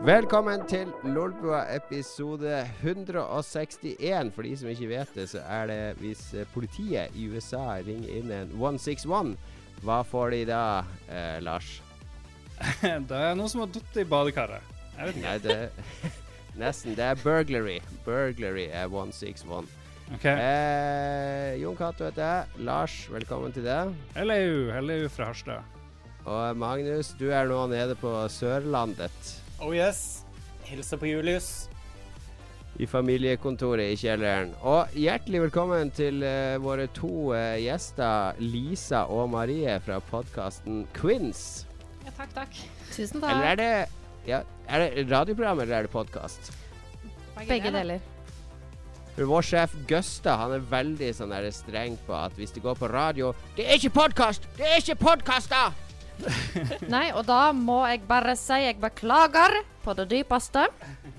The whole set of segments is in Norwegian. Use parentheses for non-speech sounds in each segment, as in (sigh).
Velkommen til Lolbua episode 161. For de som ikke vet det, så er det hvis eh, politiet i USA ringer inn en 161. Hva får de da, eh, Lars? (laughs) det er noen som har falt i badekaret. Jeg vet ikke. Nei, det (laughs) Nesten. Det er burglary. Burglary er 161. Ok. Eh, Jon Cato heter jeg. Lars, velkommen til deg. Hello, hello fra Harstad. Og Magnus, du er nå nede på Sørlandet. Oh yes. Hilser på Julius. I familiekontoret i kjelleren. Og hjertelig velkommen til uh, våre to uh, gjester, Lisa og Marie fra podkasten Quins. Ja, takk, takk. Tusen Eller takk. er det ja, Er det radioprogram eller er det podkast? Begge deler. Vår sjef Gøsta han er veldig sånn der streng på at hvis det går på radio Det er ikke podkast! Det er ikke podkast, da! (laughs) Nei, og da må jeg bare si jeg beklager på det dypeste.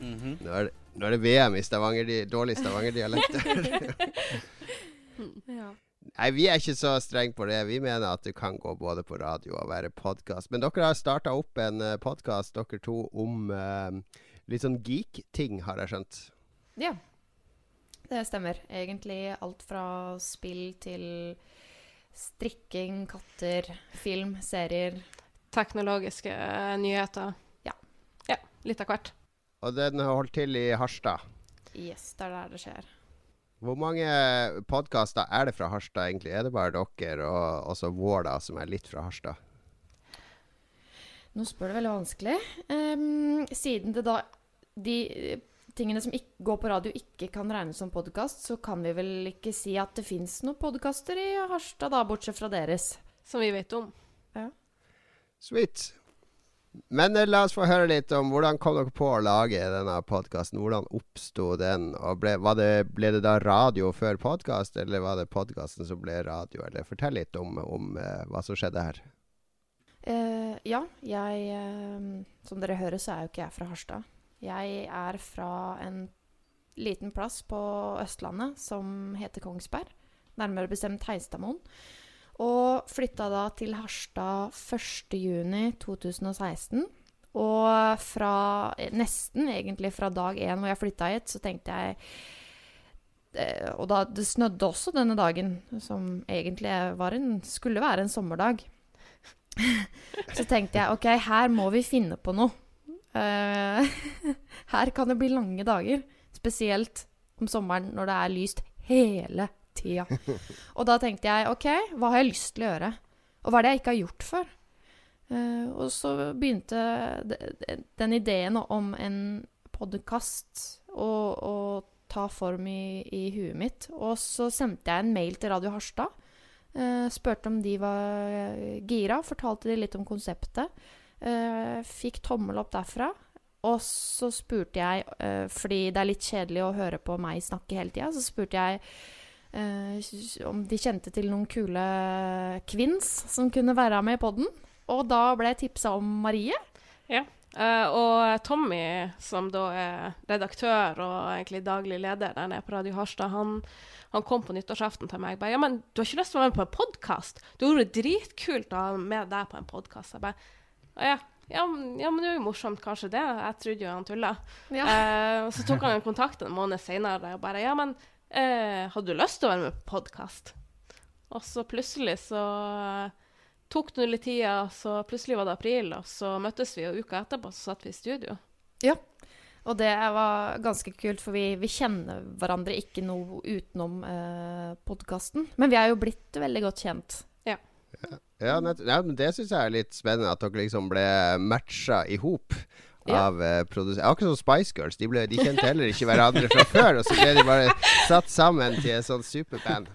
Nå er det, nå er det VM i Stavanger, de, dårlig Stavanger-dialekt. (laughs) Ja. Nei, vi er ikke så strenge på det. Vi mener at du kan gå både på radio og være podkast. Men dere har starta opp en uh, podkast, dere to, om uh, litt sånn geek-ting, har jeg skjønt. ja. Det stemmer. Egentlig alt fra spill til strikking, katter, film, serier. Teknologiske eh, nyheter. Ja. Ja, litt av hvert. Og den har holdt til i Harstad. Yes, det er der det skjer. Hvor mange podkaster er det fra Harstad, egentlig? Er det bare dere og også vår, da, som er litt fra Harstad? Nå spør du veldig vanskelig. Um, siden det da de eh, tingene som ikke går på radio, ikke kan regnes som podkast, så kan vi vel ikke si at det fins noen podkaster i Harstad, da, bortsett fra deres. Som vi vet om. Sweet. Men eh, la oss få høre litt om hvordan kom dere på å lage denne podkasten? Hvordan oppsto den? Og ble, var det, ble det da radio før podkast, eller var det podkasten som ble radio? Eller fortell litt om, om uh, hva som skjedde her. Uh, ja, jeg uh, Som dere hører, så er jo ikke jeg fra Harstad. Jeg er fra en liten plass på Østlandet som heter Kongsberg. Nærmere bestemt Heistadmoen. Og flytta da til Harstad 1.6.2016. Og fra nesten egentlig fra dag én hvor jeg flytta hit, så tenkte jeg eh, Og da det snødde også denne dagen, som egentlig en, skulle være en sommerdag. (laughs) så tenkte jeg OK, her må vi finne på noe. Eh, (laughs) her kan det bli lange dager. Spesielt om sommeren når det er lyst hele tida. (laughs) Og da tenkte jeg OK, hva har jeg lyst til å gjøre? Og hva er det jeg ikke har gjort før? Eh, og så begynte de- de- den ideen om en podkast å, å ta form i, i huet mitt. Og så sendte jeg en mail til Radio Harstad. Uh, spurte om de var gira. Fortalte de litt om konseptet. Eh, fikk tommel opp derfra. Og så spurte jeg, uh, fordi det er litt kjedelig å høre på meg snakke hele tida, så spurte jeg uh, om de kjente til noen kule kvinns som kunne være med i poden. Og da ble jeg tipsa om Marie. Ja. og Tommy, som da er redaktør og egentlig daglig leder der nede på Radio Harstad, han, han kom på nyttårsaften til meg og bare Ja, men du har ikke lyst til å være med på en podkast? Det hadde vært dritkult å ha med deg på en podkast. Jeg bare «Å ja. Ja, men- ja, men det er jo morsomt, kanskje det. Jeg trodde jo han tulla. Eh, så tok han en kontakt en måned senere og bare Ja, men eh, hadde du lyst til å være med på podkast? Og så plutselig så eh, tok det litt tid, så plutselig var det april, og så møttes vi, og uka etterpå så satt vi i studio. Ja. Og det var ganske kult, for vi, vi kjenner hverandre ikke noe utenom eh, podkasten. Men vi er jo blitt veldig godt kjent. Ja, nett, ja men Det syns jeg er litt spennende, at dere liksom ble matcha i hop. Ja. Av uh, produsenter. Akkurat som Spice Girls. De, ble, de kjente heller ikke hverandre fra før, og så ble de bare satt sammen til et sånt superband.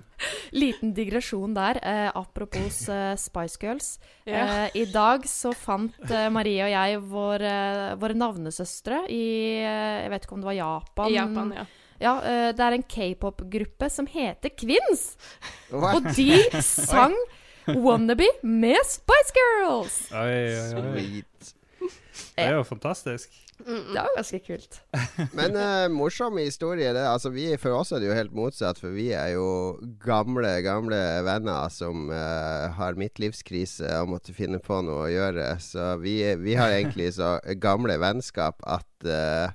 Liten digresjon der. Eh, apropos eh, Spice Girls. Ja. Eh, I dag så fant eh, Marie og jeg vår, eh, våre navnesøstre i Jeg vet ikke om det var Japan. I Japan, ja. Ja, Det er en k-pop-gruppe som heter Kvinns. What? Og de sang Wannabe med Spice Girls! Oi, oi, oi. Sweet. Det er jo fantastisk. Det var ganske kult. (laughs) Men uh, morsom historie. Det, altså, vi, for oss er det jo helt motsatt, for vi er jo gamle, gamle venner som uh, har midtlivskrise og måtte finne på noe å gjøre. Så vi, vi har egentlig så gamle vennskap at eh,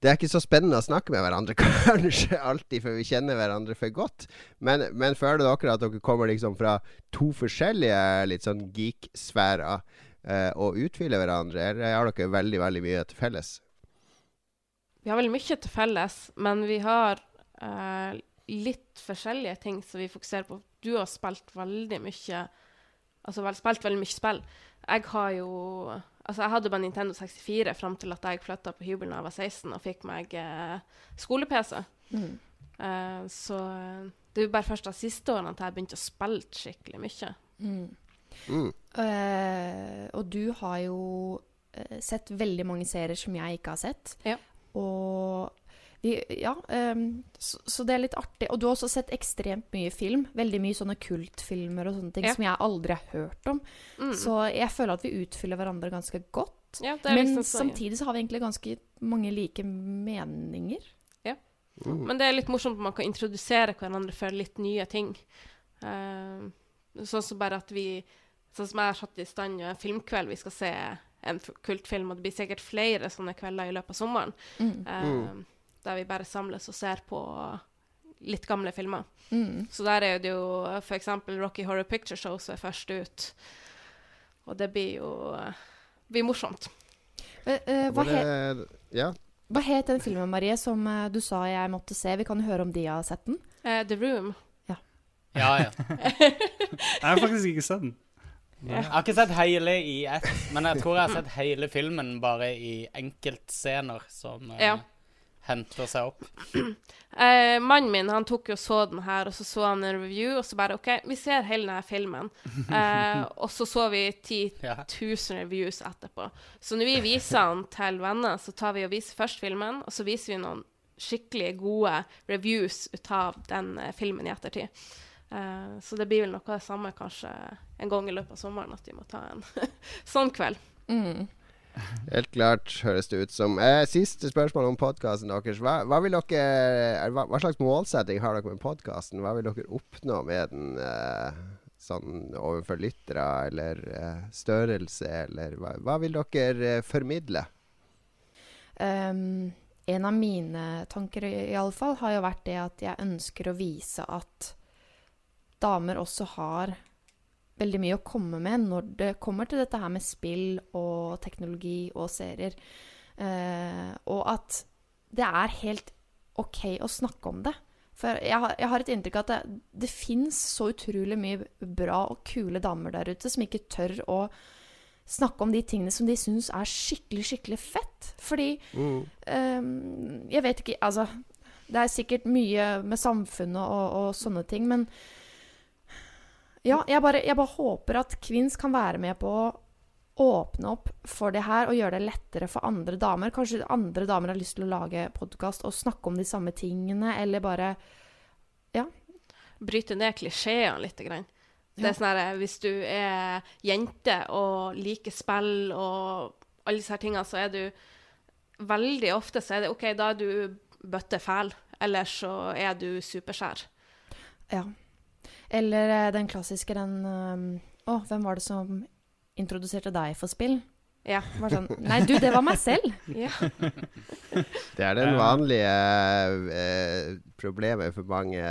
det er ikke så spennende å snakke med hverandre (laughs) kanskje alltid, for vi kjenner hverandre for godt. Men, men føler dere at dere kommer liksom fra to forskjellige litt sånn geek-sfærer eh, og utfyller hverandre, eller har dere veldig, veldig mye til felles? Vi har veldig mye til felles, men vi har eh, litt forskjellige ting som vi fokuserer på. Du har spilt veldig mye Altså vel, spilt veldig mye spill. Jeg har jo Altså, jeg hadde bare Nintendo 64 fram til at jeg flytta på hybelen da jeg var 16 og fikk meg eh, skole-PC. Mm. Eh, så eh, det er jo bare først de siste årene at jeg begynte å spille skikkelig mye. Mm. Mm. Uh, og du har jo eh, sett veldig mange serier som jeg ikke har sett. Ja. Og vi, ja, um, så, så det er litt artig. Og du har også sett ekstremt mye film. Veldig mye sånne kultfilmer og sånne ting Ja. som jeg aldri har hørt om. Mm. Så jeg føler at vi utfyller hverandre ganske godt. ja, Men liksom så- samtidig så har vi egentlig ganske mange like meninger. Mm. Men det er litt morsomt at man kan introdusere hverandre for litt nye ting. Uh, sånn som bare at vi Sånn som jeg har satt i stand en filmkveld, vi skal se en kultfilm, og det blir sikkert flere sånne kvelder i løpet av sommeren, Mm. Mm. Der vi bare samles og ser på litt gamle filmer. Mm. Så der er det jo f.eks. Rocky Horror Picture Show som er først ut. Og det blir jo eh, blir morsomt. Uh, uh, hva, he, ja. hva het den filmen, Marie, som du sa jeg måtte se? Vi kan høre om de har sett den. Eh, The Room. Ja, ja. ja. (laughs) Jeg har faktisk ikke sett den. Jeg har ikke sett hele i ett, men jeg tror jeg har sett hele filmen bare i enkeltscener som Ja. Henter seg opp. (clears throat) Eh, Mannen min han tok jo så den her, og så så han en review, og så bare OK, vi ser hele denne filmen. (laughs) Eh, og så så vi 10 Ja. 000 reviews etterpå. Så når vi viser den til venner, så tar vi og viser først filmen, og så viser vi noen skikkelig gode reviews ut av den eh, filmen i ettertid. Eh, så det blir vel noe av det samme kanskje en gang i løpet av sommeren, at vi må ta en (laughs) sånn kveld. Mm. Helt klart, høres det ut som. Eh, siste spørsmål om podkasten deres. Hva, hva, dere, eh, hva, hva slags målsetting har dere med podkasten? Hva vil dere oppnå med den eh, sånn overfor lyttere, eller eh, størrelse, eller hva, vil dere eh, formidle? Um, en av mine tanker iallfall har jo vært det at jeg ønsker å vise at damer også har veldig mye å komme med når det kommer til dette her med spill og teknologi og serier. Eh, og at det er helt OK å snakke om det. For jeg har, jeg har et inntrykk av at det, det fins så utrolig mye bra og kule damer der ute som ikke tør å snakke om de tingene som de syns er skikkelig, skikkelig fett. Fordi Mm. Ehm, jeg vet ikke Altså, det er sikkert mye med samfunnet og, og sånne ting, men Ja, jeg bare, jeg bare håper at Kvinns kan være med på å åpne opp for det her og gjøre det lettere for andre damer. Kanskje andre damer har lyst til å lage podkast og snakke om de samme tingene, eller bare Bryte ned klisjeene litt. Grann. Det er sånn her, Hvis du er jente og liker spill og alle disse her tingene, så er du Veldig ofte så er det OK, da er du bøttefæl, eller så er du superskjær. Ja. Eller eh, den klassiske, den ehm, oh, hvem var det som introduserte deg for spill? Ja. Var sånn, Nei, du, det var meg selv. (laughs) ja. (laughs) Det er den vanlige eh, problemet for mange,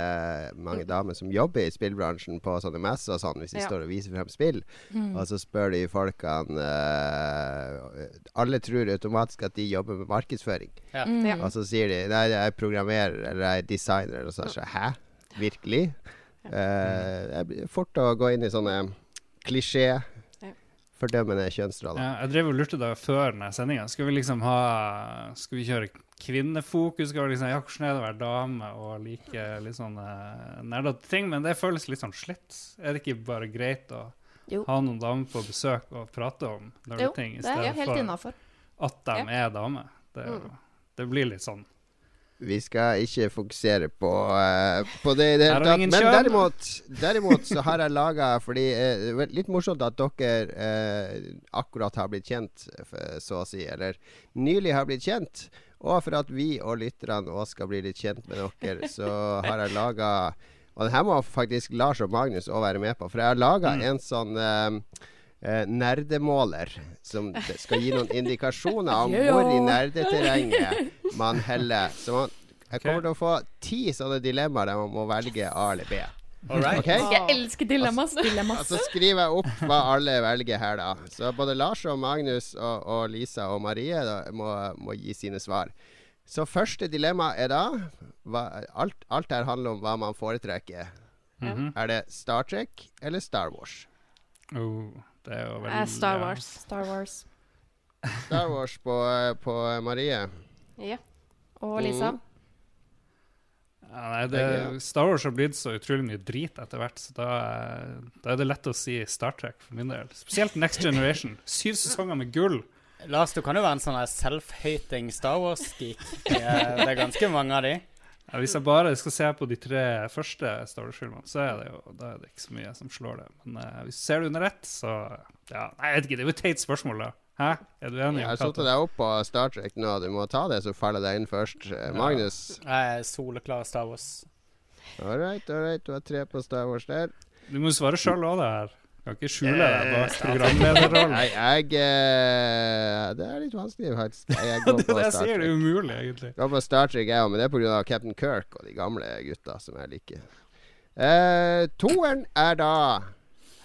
mange damer som jobber i spillbransjen på sånne messer og sånn, hvis de Ja. står og viser frem spill. Mm. Og så spør de folkene eh, Alle tror automatisk at de jobber med markedsføring. Ja. Mm. Og så sier de Nei, jeg er programmerer eller jeg er designer. Og så sier sånn Hæ? Virkelig? Eh, det blir fort å gå inn i sånne klisjé Ja. fordømmende kjønnsroller. Ja, jeg drev og lurte da før denne sendinga. Skal vi liksom ha Skal vi kjøre kvinnefokus? Skal vi liksom, ja, Hvordan er det å være dame og like litt sånn uh, nerdete ting? Men det føles litt sånn slitt. Er det ikke bare greit å Jo. ha noen damer på besøk og prate om nerdeting, i stedet for innafor. at de er damer? Det, Mm. det blir litt sånn Vi skal ikke fokusere på, uh, på det i det hele tatt. Men derimot, derimot så har jeg laga Fordi eh, det er litt morsomt at dere uh, akkurat har blitt kjent, så å si. Eller nylig har blitt kjent. Og for at vi og lytterne òg skal bli litt kjent med dere, så har jeg laga Og det her må faktisk Lars og Magnus òg være med på. For jeg har laga Mm. en sånn eh, nerdemåler som (laughs) skal gi noen indikasjoner om (laughs) hvor i nerdeterrenget man heller. Så man, jeg kommer til å få ti sånne dilemmaer der man må velge A eller B. All right. Ok? Jeg elsker dilemmas. Og så skriver jeg opp hva alle velger her, da. Så både Lars og Magnus og, og Lisa og Marie da, må, må gi sine svar. Så første dilemma er da hva, alt, alt her handler om hva man foretrekker. Mhm. Er det Star Trek eller Star Wars? oh, det er jo veldig Eh, Star Wars. Star Wars. Star Wars på, på Marie. Ja. Og Lisa? Mm. Ja, nei, det, Star Wars har blitt så utrolig mye drit etter hvert, så da, eh, da er det lett å si Star Trek for min del. Spesielt Next Generation. (laughs) Syv sesonger med gull. Lars, du kan jo være en sånn self-hating Star Wars-geek. (laughs) Det er ganske mange av de. Ja, hvis jeg bare skal se på de tre første Star Wars-filmene, så er det jo da er det ikke så mye som slår det. Men uh, hvis du ser det under ett, så ja, Nei, jeg vet ikke, det er jo et teit spørsmål, da. Hæ? Er du enig? Jeg har satt deg opp på Star Trek nå. Du må ta det, så faller deg inn først. Eh, Magnus? Jeg er soleklar Star Wars. All right, all right. Du har tre på Star Wars der. Du må jo svare sjøl òg, det her. Kan ikke skjule deg Eh, bak programlederrollen. Nei, jeg eh, Det er litt vanskelig, faktisk. Jeg, jeg (laughs) går Det på det jeg Star sier, det er Trek. umulig, egentlig. Går på Star Trek, jeg òg, men det er pga. Captain Kirk og de gamle gutta som jeg liker. Eh, toeren er da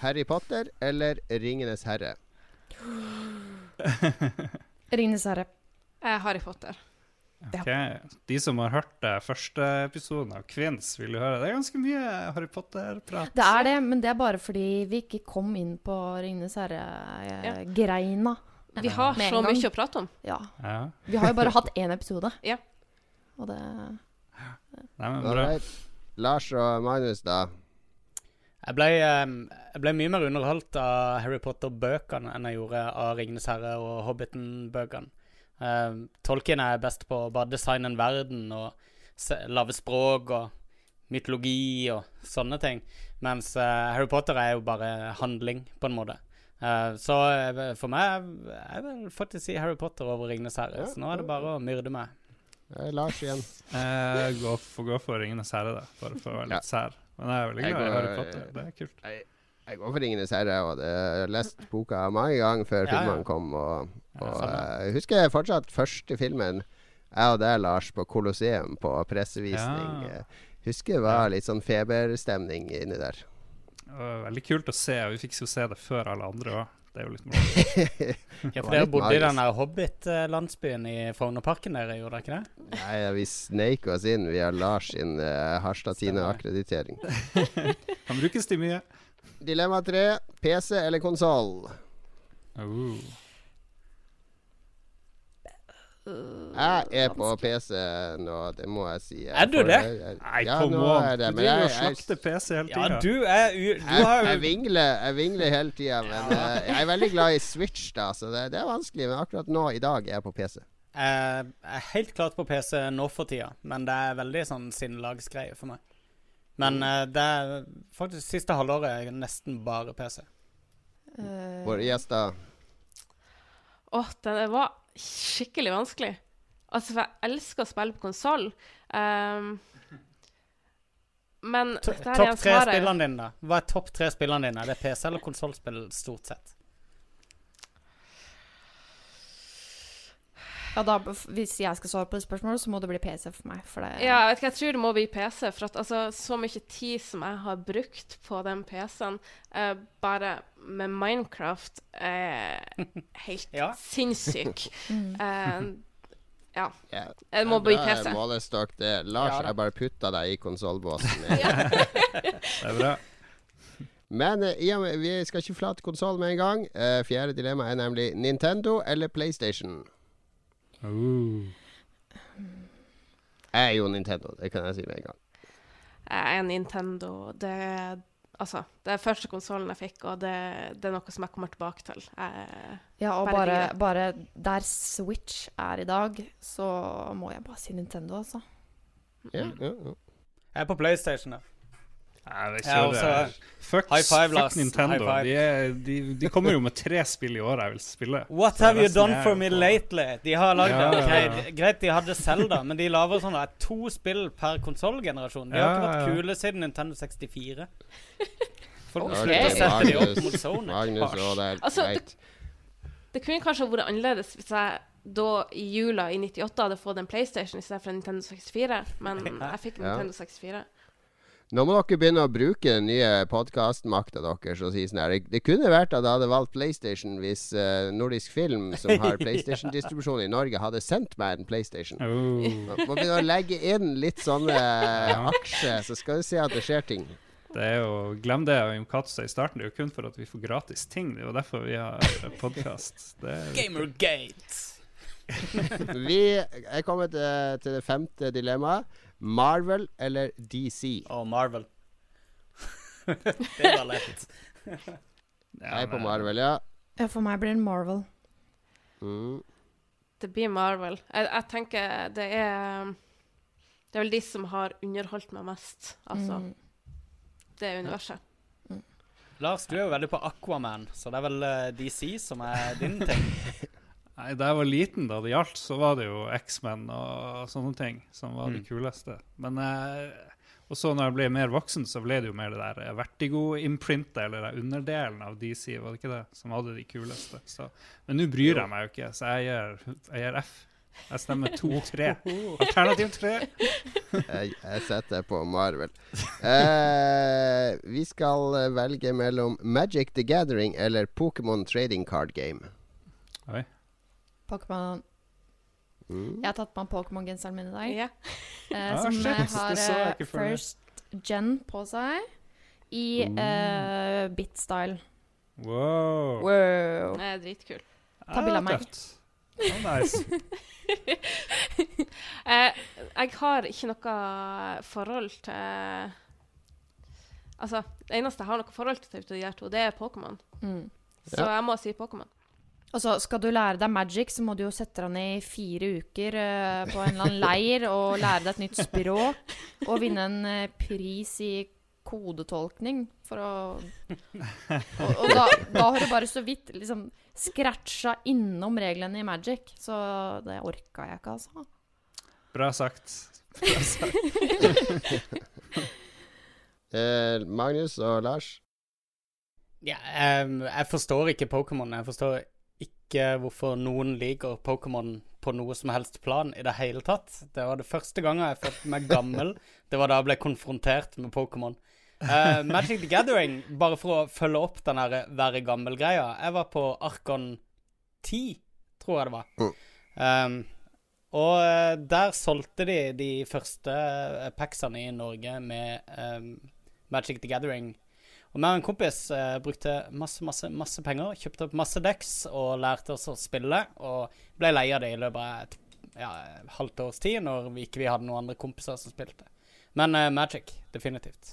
Harry Potter eller Ringenes herre. (gasps) Ringenes herre. Eh, Harry Potter. Ok, De som har hørt det, første episoden av Kvinns, vil jo høre. Det er ganske mye Harry Potter-prat. Det er det, men det er bare fordi vi ikke kom inn på Ringenes herre-greina. Vi har så mye å prate om. Ja. Ja. Vi har jo bare hatt én episode. (laughs) Ja. Og det Nei, men bra. right. Lars og Magnus, da. Jeg ble, jeg ble mye mer underholdt av Harry Potter-bøkene enn jeg gjorde av Ringenes herre og Hobbiten-bøkene. Eh, Tolkien er best på å bare designe en verden og lave lage språk og mytologi og sånne ting. Mens uh, Harry Potter er jo bare handling, på en måte. Uh, så eh, for meg Jeg vil faktisk si Harry Potter over Ringenes herre. Ja, Så nå er det bare å myrde meg. Eh, Lars igjen. Eh, gå, for, gå for Ringenes herre, da. Bare for å være Ja. litt sær. Men jeg er veldig glad i Harry Potter. Det er kult. Jeg går for Ringenes herre, og det, jeg har lest boka mange ganger før Ja, ja. filmene kom. Og, og eh, jeg husker fortsatt første filmen, jeg og deg, Lars, på Colosseum på pressevisning. Ja. Eh, Husker det var litt sånn feberstemning inni der. Det var veldig kult å se, og vi fikk jo se det før alle andre òg. Det er jo litt morsomt. (laughs) Ja, for dere bodde i den der Hobbit-landsbyen i Frognerparken, dere, gjorde dere ikke det? Nei, vi sneik oss inn via Lars sin uh, Harstad-Tine-akkreditering. Kan (laughs) brukes til mye. Dilemma tre. PC eller konsoll? Oh. Jeg er på PC nå, det må jeg si. Jeg Er du det? Nei, ja, er det, Du driver og slakter PC hele Ja, du er u... Du Jeg, har jeg, vingler, jeg vingler hele tida, men uh, jeg er veldig glad i Switch, da, så det, det er vanskelig. Men akkurat nå, i dag, er jeg på PC. Jeg er helt klart på PC nå for tida, men det er veldig sånn sinnelagsgreie for meg. Men uh, det er faktisk siste halvåret er nesten bare PC. eh, Våre gjester Åh, det var skikkelig vanskelig. Altså, for jeg elsker å spille på konsoll. Um, men Topp top tre spillene dine, da? Hva er topp tre spillene dine? Er det PC eller konsollspill stort sett? Ja, da, hvis jeg skal svare på det spørsmålet, så må det bli PC for meg. For det Ja, jeg vet ikke, jeg tror det må bli PC, for at altså, så mye tid som jeg har brukt på den PC-en, eh, bare med Minecraft, er helt (laughs) Ja. sinnssyk. (laughs) Mm. Eh, ja, Yeah. det må bli bra PC. Målestokk, det. Lars, Ja jeg bare putta deg i konsollbåsen. (laughs) Det er bra. Men eh, med, vi skal ikke flate konsollen med en gang. Eh, fjerde dilemma er nemlig Nintendo eller PlayStation. Oh. Jeg er jo Nintendo, det kan jeg si med en gang. Jeg er Nintendo. Det er Altså, det er første konsollen jeg fikk, og det, det er noe som jeg kommer tilbake til. Jeg, Ja, og Bare bare, der Switch er i dag, så må jeg bare si Nintendo, altså. Ja, ja, ja. Jeg er på PlayStation. Ja. Nei, det Ja, også- Fuck, High five, fuck Lars. Nintendo. High five. De, er, de, de kommer jo med tre spill i året jeg vil spille. What have you done for me lately? De har lagd Ja, okay, ja. greit, de hadde Zelda, men de lager sånn to spill per konsollgenerasjon. De har Ja, ikke vært kule siden Nintendo 64. Folk okay. slutter å sette de opp mot Sony. Magnus det Altså, greit. Det kunne kanskje vært annerledes hvis jeg da i jula i 98 hadde fått en PlayStation i stedet for en Nintendo 64, men (laughs) jeg fikk en Ja. Nintendo 64. Nå må dere begynne å bruke den nye podkastmakta deres og si sånn her. Det, kunne vært at jeg hadde valgt PlayStation hvis uh, Nordisk Film, som (laughs) har PlayStation-distribusjon i Norge, hadde sendt meg en PlayStation. Oh. Må må begynne å legge inn litt sånne (laughs) aksjer, så skal du se at det skjer ting. Det er jo, Glem det Katz sa i starten. Det er jo kun for at vi får gratis ting. Det er jo derfor vi har (laughs) podkast. Gamergate. Vi er kommet til, til det femte dilemmaet. Marvel eller DC? Og Marvel. (laughs) det var lett. (laughs) Jeg er på Marvel, ja. Ja, for meg blir det Marvel. Mm. Det blir Marvel. Jeg, jeg tenker det er Det er vel de som har underholdt meg mest, altså. Mm. Det universet. Lars, du er jo veldig på Aquaman, så det er vel uh, DC som er din ting. (laughs) Nei, Da jeg var liten, da det gjaldt, så var det jo X-Men og sånne ting som var det Mm. kuleste. Men eh, og så når jeg ble mer voksen, så ble det jo mer det der eh, Vertigo-imprintet, eller den underdelen av DC, var det ikke det, som hadde de kuleste. Så, men nå bryr jeg meg jo ikke, så jeg gjør, jeg gjør F. Jeg stemmer 2-3. (laughs) Alternativ 3. (laughs) Jeg, jeg setter på Marvel. Eh, vi skal velge mellom Magic the Gathering eller Pokémon Trading Card Game. Oi. Pokémon Mm. Jeg har tatt på meg Pokémon-genseren min i dag. Yeah. Eh, Ah, som shit, har det. first gen på seg. I uh, bit-style. Wow. Wow. Det er dritkult. Ta bilde av meg. tøft. Ja, nice. (laughs) Eh, jeg har ikke noe forhold til Altså, det eneste jeg har noe forhold til til de her to, det er Pokémon. Mm. Så jeg må si Pokémon. Og så skal du lære deg magic, så må du jo sette deg ned i fire uker uh, på en eller annen leir og lære deg et nytt språk. Og vinne en uh, pris i kodetolkning for å Og, og da, da har du bare så vidt liksom scratcha innom reglene i magic. Så det orka jeg ikke, altså. Bra sagt. Bra sagt. (laughs) Eh, Magnus og Lars? Ja, um, jeg forstår ikke Pokémon. Jeg forstår ikke hvorfor noen liker Pokémon på noe som helst plan i det hele tatt. Det var det første gangen jeg følte meg gammel. Det var da jeg ble konfrontert med Pokémon. Uh, Magic the Gathering, bare for å følge opp den her være gammel-greia. Jeg var på Arkon 10, tror jeg det var. Um, og eh, der solgte de de første eh, packsene i Norge med um, Magic the Gathering. Og meg og en kompis eh, brukte masse, masse, masse penger, kjøpte opp masse decks og lærte oss å spille, og ble lei av det i løpet av et ja, halvt års tid, når vi ikke vi hadde noen andre kompiser som spilte. Men eh, Magic, definitivt.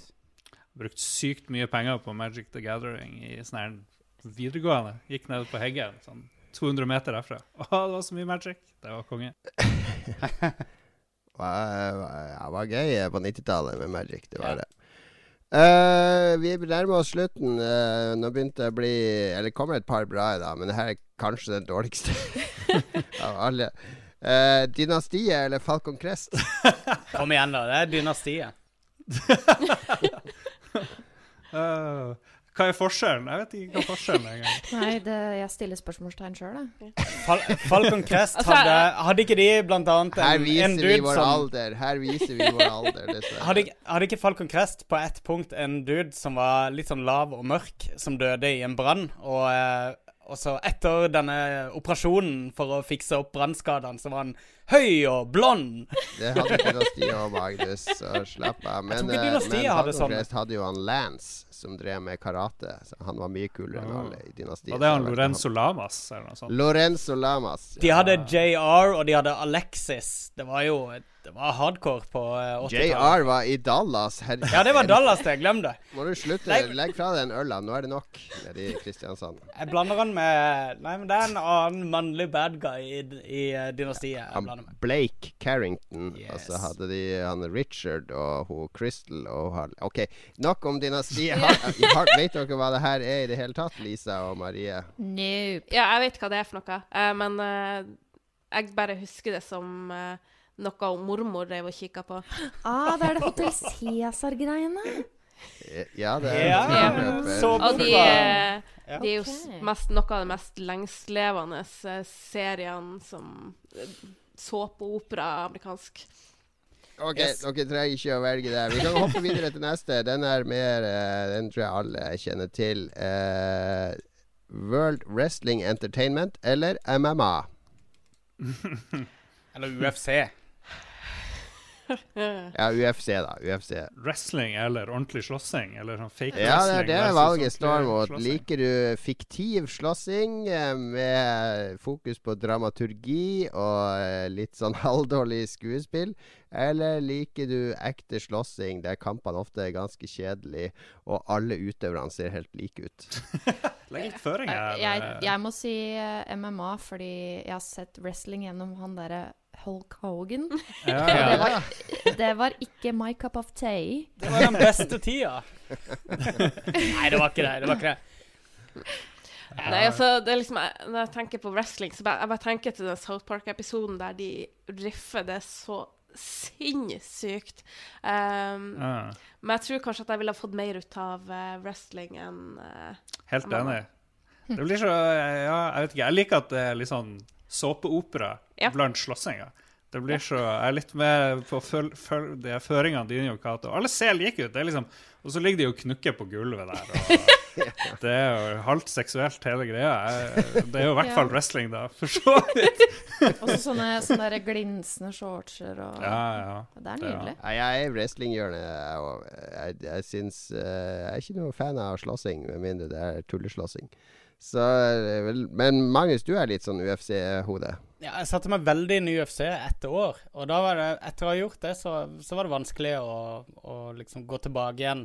Brukt sykt mye penger på Magic the Gathering i sånn videregående. Gikk ned på Heggen, sånn 200 meter derfra. Å, det var så mye Magic. Det var konge. (laughs) (laughs) Var, ja, var gøy på 90-tallet med Magic. Det var Ja. det. Eh, vi nærmer oss slutten. Uh, nå begynte det å bli Eller kommer et par bra i dag, men det her er kanskje den dårligste (laughs) av alle. Uh, dynastiet eller Falcon Crest? (laughs) Kom igjen, da. Det er dynastiet. Øh, (laughs) hva er forskjellen? Jeg vet ikke hva forskjellen er engang. (laughs) Nei, det, jeg stiller spørsmålstegn sjøl, jeg. Fal Falcon Crest Altså, hadde Hadde ikke de blant annet Her en, viser en vi vår som alder. Her viser vi vår alder, dessverre. hadde, hadde ikke Falcon Crest på ett punkt en dude som var litt sånn lav og mørk, som døde i en brann? Og, eh, og så etter denne operasjonen for å fikse opp brannskadene, så var han høy og blond. Det hadde ikke Dynastia og Magnus, så slapp av. Men, tror ikke eh, men hadde Falcon sånn. Crest hadde jo han Lance, som drev med karate. Så han var mye kulere enn Ah. alle i dynastiet. Var det han Lorenzo Lamas eller noe sånt? Lorenzo Lamas. De hadde JR, og de hadde Alexis. Det var jo Det var hardcore på eh, 80-tallet. JR var i Dallas. Herregud. Ja, det var (laughs) Dallas, det. Glem det. Må du slutte. Legg fra deg den øla. Nå er det nok nede i Kristiansand. Jeg blander han med Nei, men det er en annen mannlig bad guy i, i eh, dynastiet. jeg blander med. Blake Carrington. Og så hadde de han Richard og hun Crystal og han OK, nok om dynastiet. Vet dere hva det her er i det hele tatt, Lisa og Marie? Nope. Ja, jeg vet hva det er for noe, eh, men eh, jeg bare husker det som eh, noe mormor drev og kikka på. Ah, det er det Hotell Cæsar-greiene. Ja, det er Ja, det. så Og de, de er jo mest, noe av de mest lengstlevende seriene som såpeopera amerikansk. Ok, Yes. dere trenger ikke å velge det. Vi kan hoppe videre til neste. Den er mer eh, Den tror jeg alle kjenner til. Uh, World Wrestling Entertainment eller MMA? (laughs) Eller UFC. (laughs) Ja, UFC, da. UFC. Wrestling eller ordentlig slåssing? Eller sånn fake Ja, det er wrestling det valget står mot. Liker du fiktiv slåssing eh, med fokus på dramaturgi og eh, litt sånn (laughs) halvdårlig skuespill? Eller liker du ekte slåssing der kampene ofte er ganske kjedelige, og alle utøverne ser helt like ut? (laughs) Legg litt føringer Jeg, Jeg, eh. jeg må si eh, MMA, fordi jeg har sett wrestling gjennom han derre Hulk Hogan. ja, (laughs) ja. det var, det var ikke my cup of tea. Det var den beste tida. (laughs) Nei, det var ikke det. Det var ikke det. Nei, altså, det er liksom, Når jeg tenker på wrestling, så bare, jeg bare tenker til den South Park-episoden der de riffer det så sinnssykt. Um, Ja. Men jeg tror kanskje at jeg ville ha fått mer ut av uh, wrestling enn uh, Helt enig. Det blir så Ja, jeg vet ikke. Jeg liker at det er litt sånn såpeopera Ja. blant slåssinga. Det blir så Jeg er litt med på føl, føl, de føringene dine og Cato. Alle ser like ut. Det er liksom, og så ligger de og knukker på gulvet der. Og (laughs) det er jo halvt seksuelt, hele greia. Det er jo i hvert Ja. fall wrestling, da, for så vidt. (laughs) Og så sånne, sånne der glinsende shortser og Ja, ja. Det er Det nydelig. Nei, jeg er wrestlinghjørnet. jeg òg. Jeg, jeg syns eh, Jeg er ikke noe fan av slåssing, med mindre det er tulleslåssing. Så vel, Men Magnus, du er litt sånn UFC-hode. Ja, jeg satte meg veldig inn i UFC etter år. Og da var det, etter å ha gjort det, så, så var det vanskelig å, å liksom gå tilbake igjen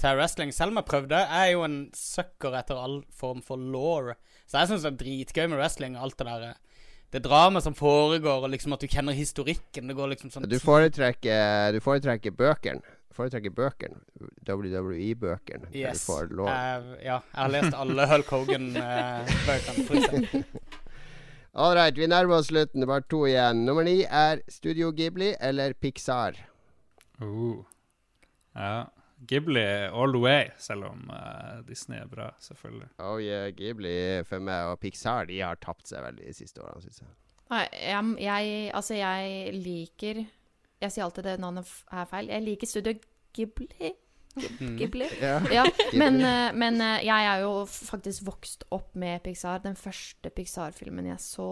til wrestling. Selv om jeg prøvde. Jeg er jo en sucker etter all form for law. Så jeg syns det er dritgøy med wrestling. og Alt det der Det dramaet som foregår, og liksom at du kjenner historikken. Det går liksom sånn Du foretrekker, du foretrekker bøkene. Foretrekker bøkene. WWE-bøkene. Yes. Du får lov. Eh, ja, jeg har lest alle Hulk Hogan-bøkene. (laughs) All right, vi nærmer oss slutten. Det er bare to igjen. Nummer ni er Studio Ghibli eller Pixar. Uh. Ja. Ghibli all the way, selv om uh, Disney er bra, selvfølgelig. Oh yeah, Ghibli for meg og Pixar de har tapt seg veldig de siste årene, syns jeg. Nei, jeg, jeg Altså, jeg liker Jeg sier alltid det navnet er feil. Jeg liker Studio Ghibli. Mm. Ghibli. Ja. Ja, (laughs) men, eh, men eh, jeg er jo faktisk vokst opp med Pixar. Den første Pixar-filmen jeg så,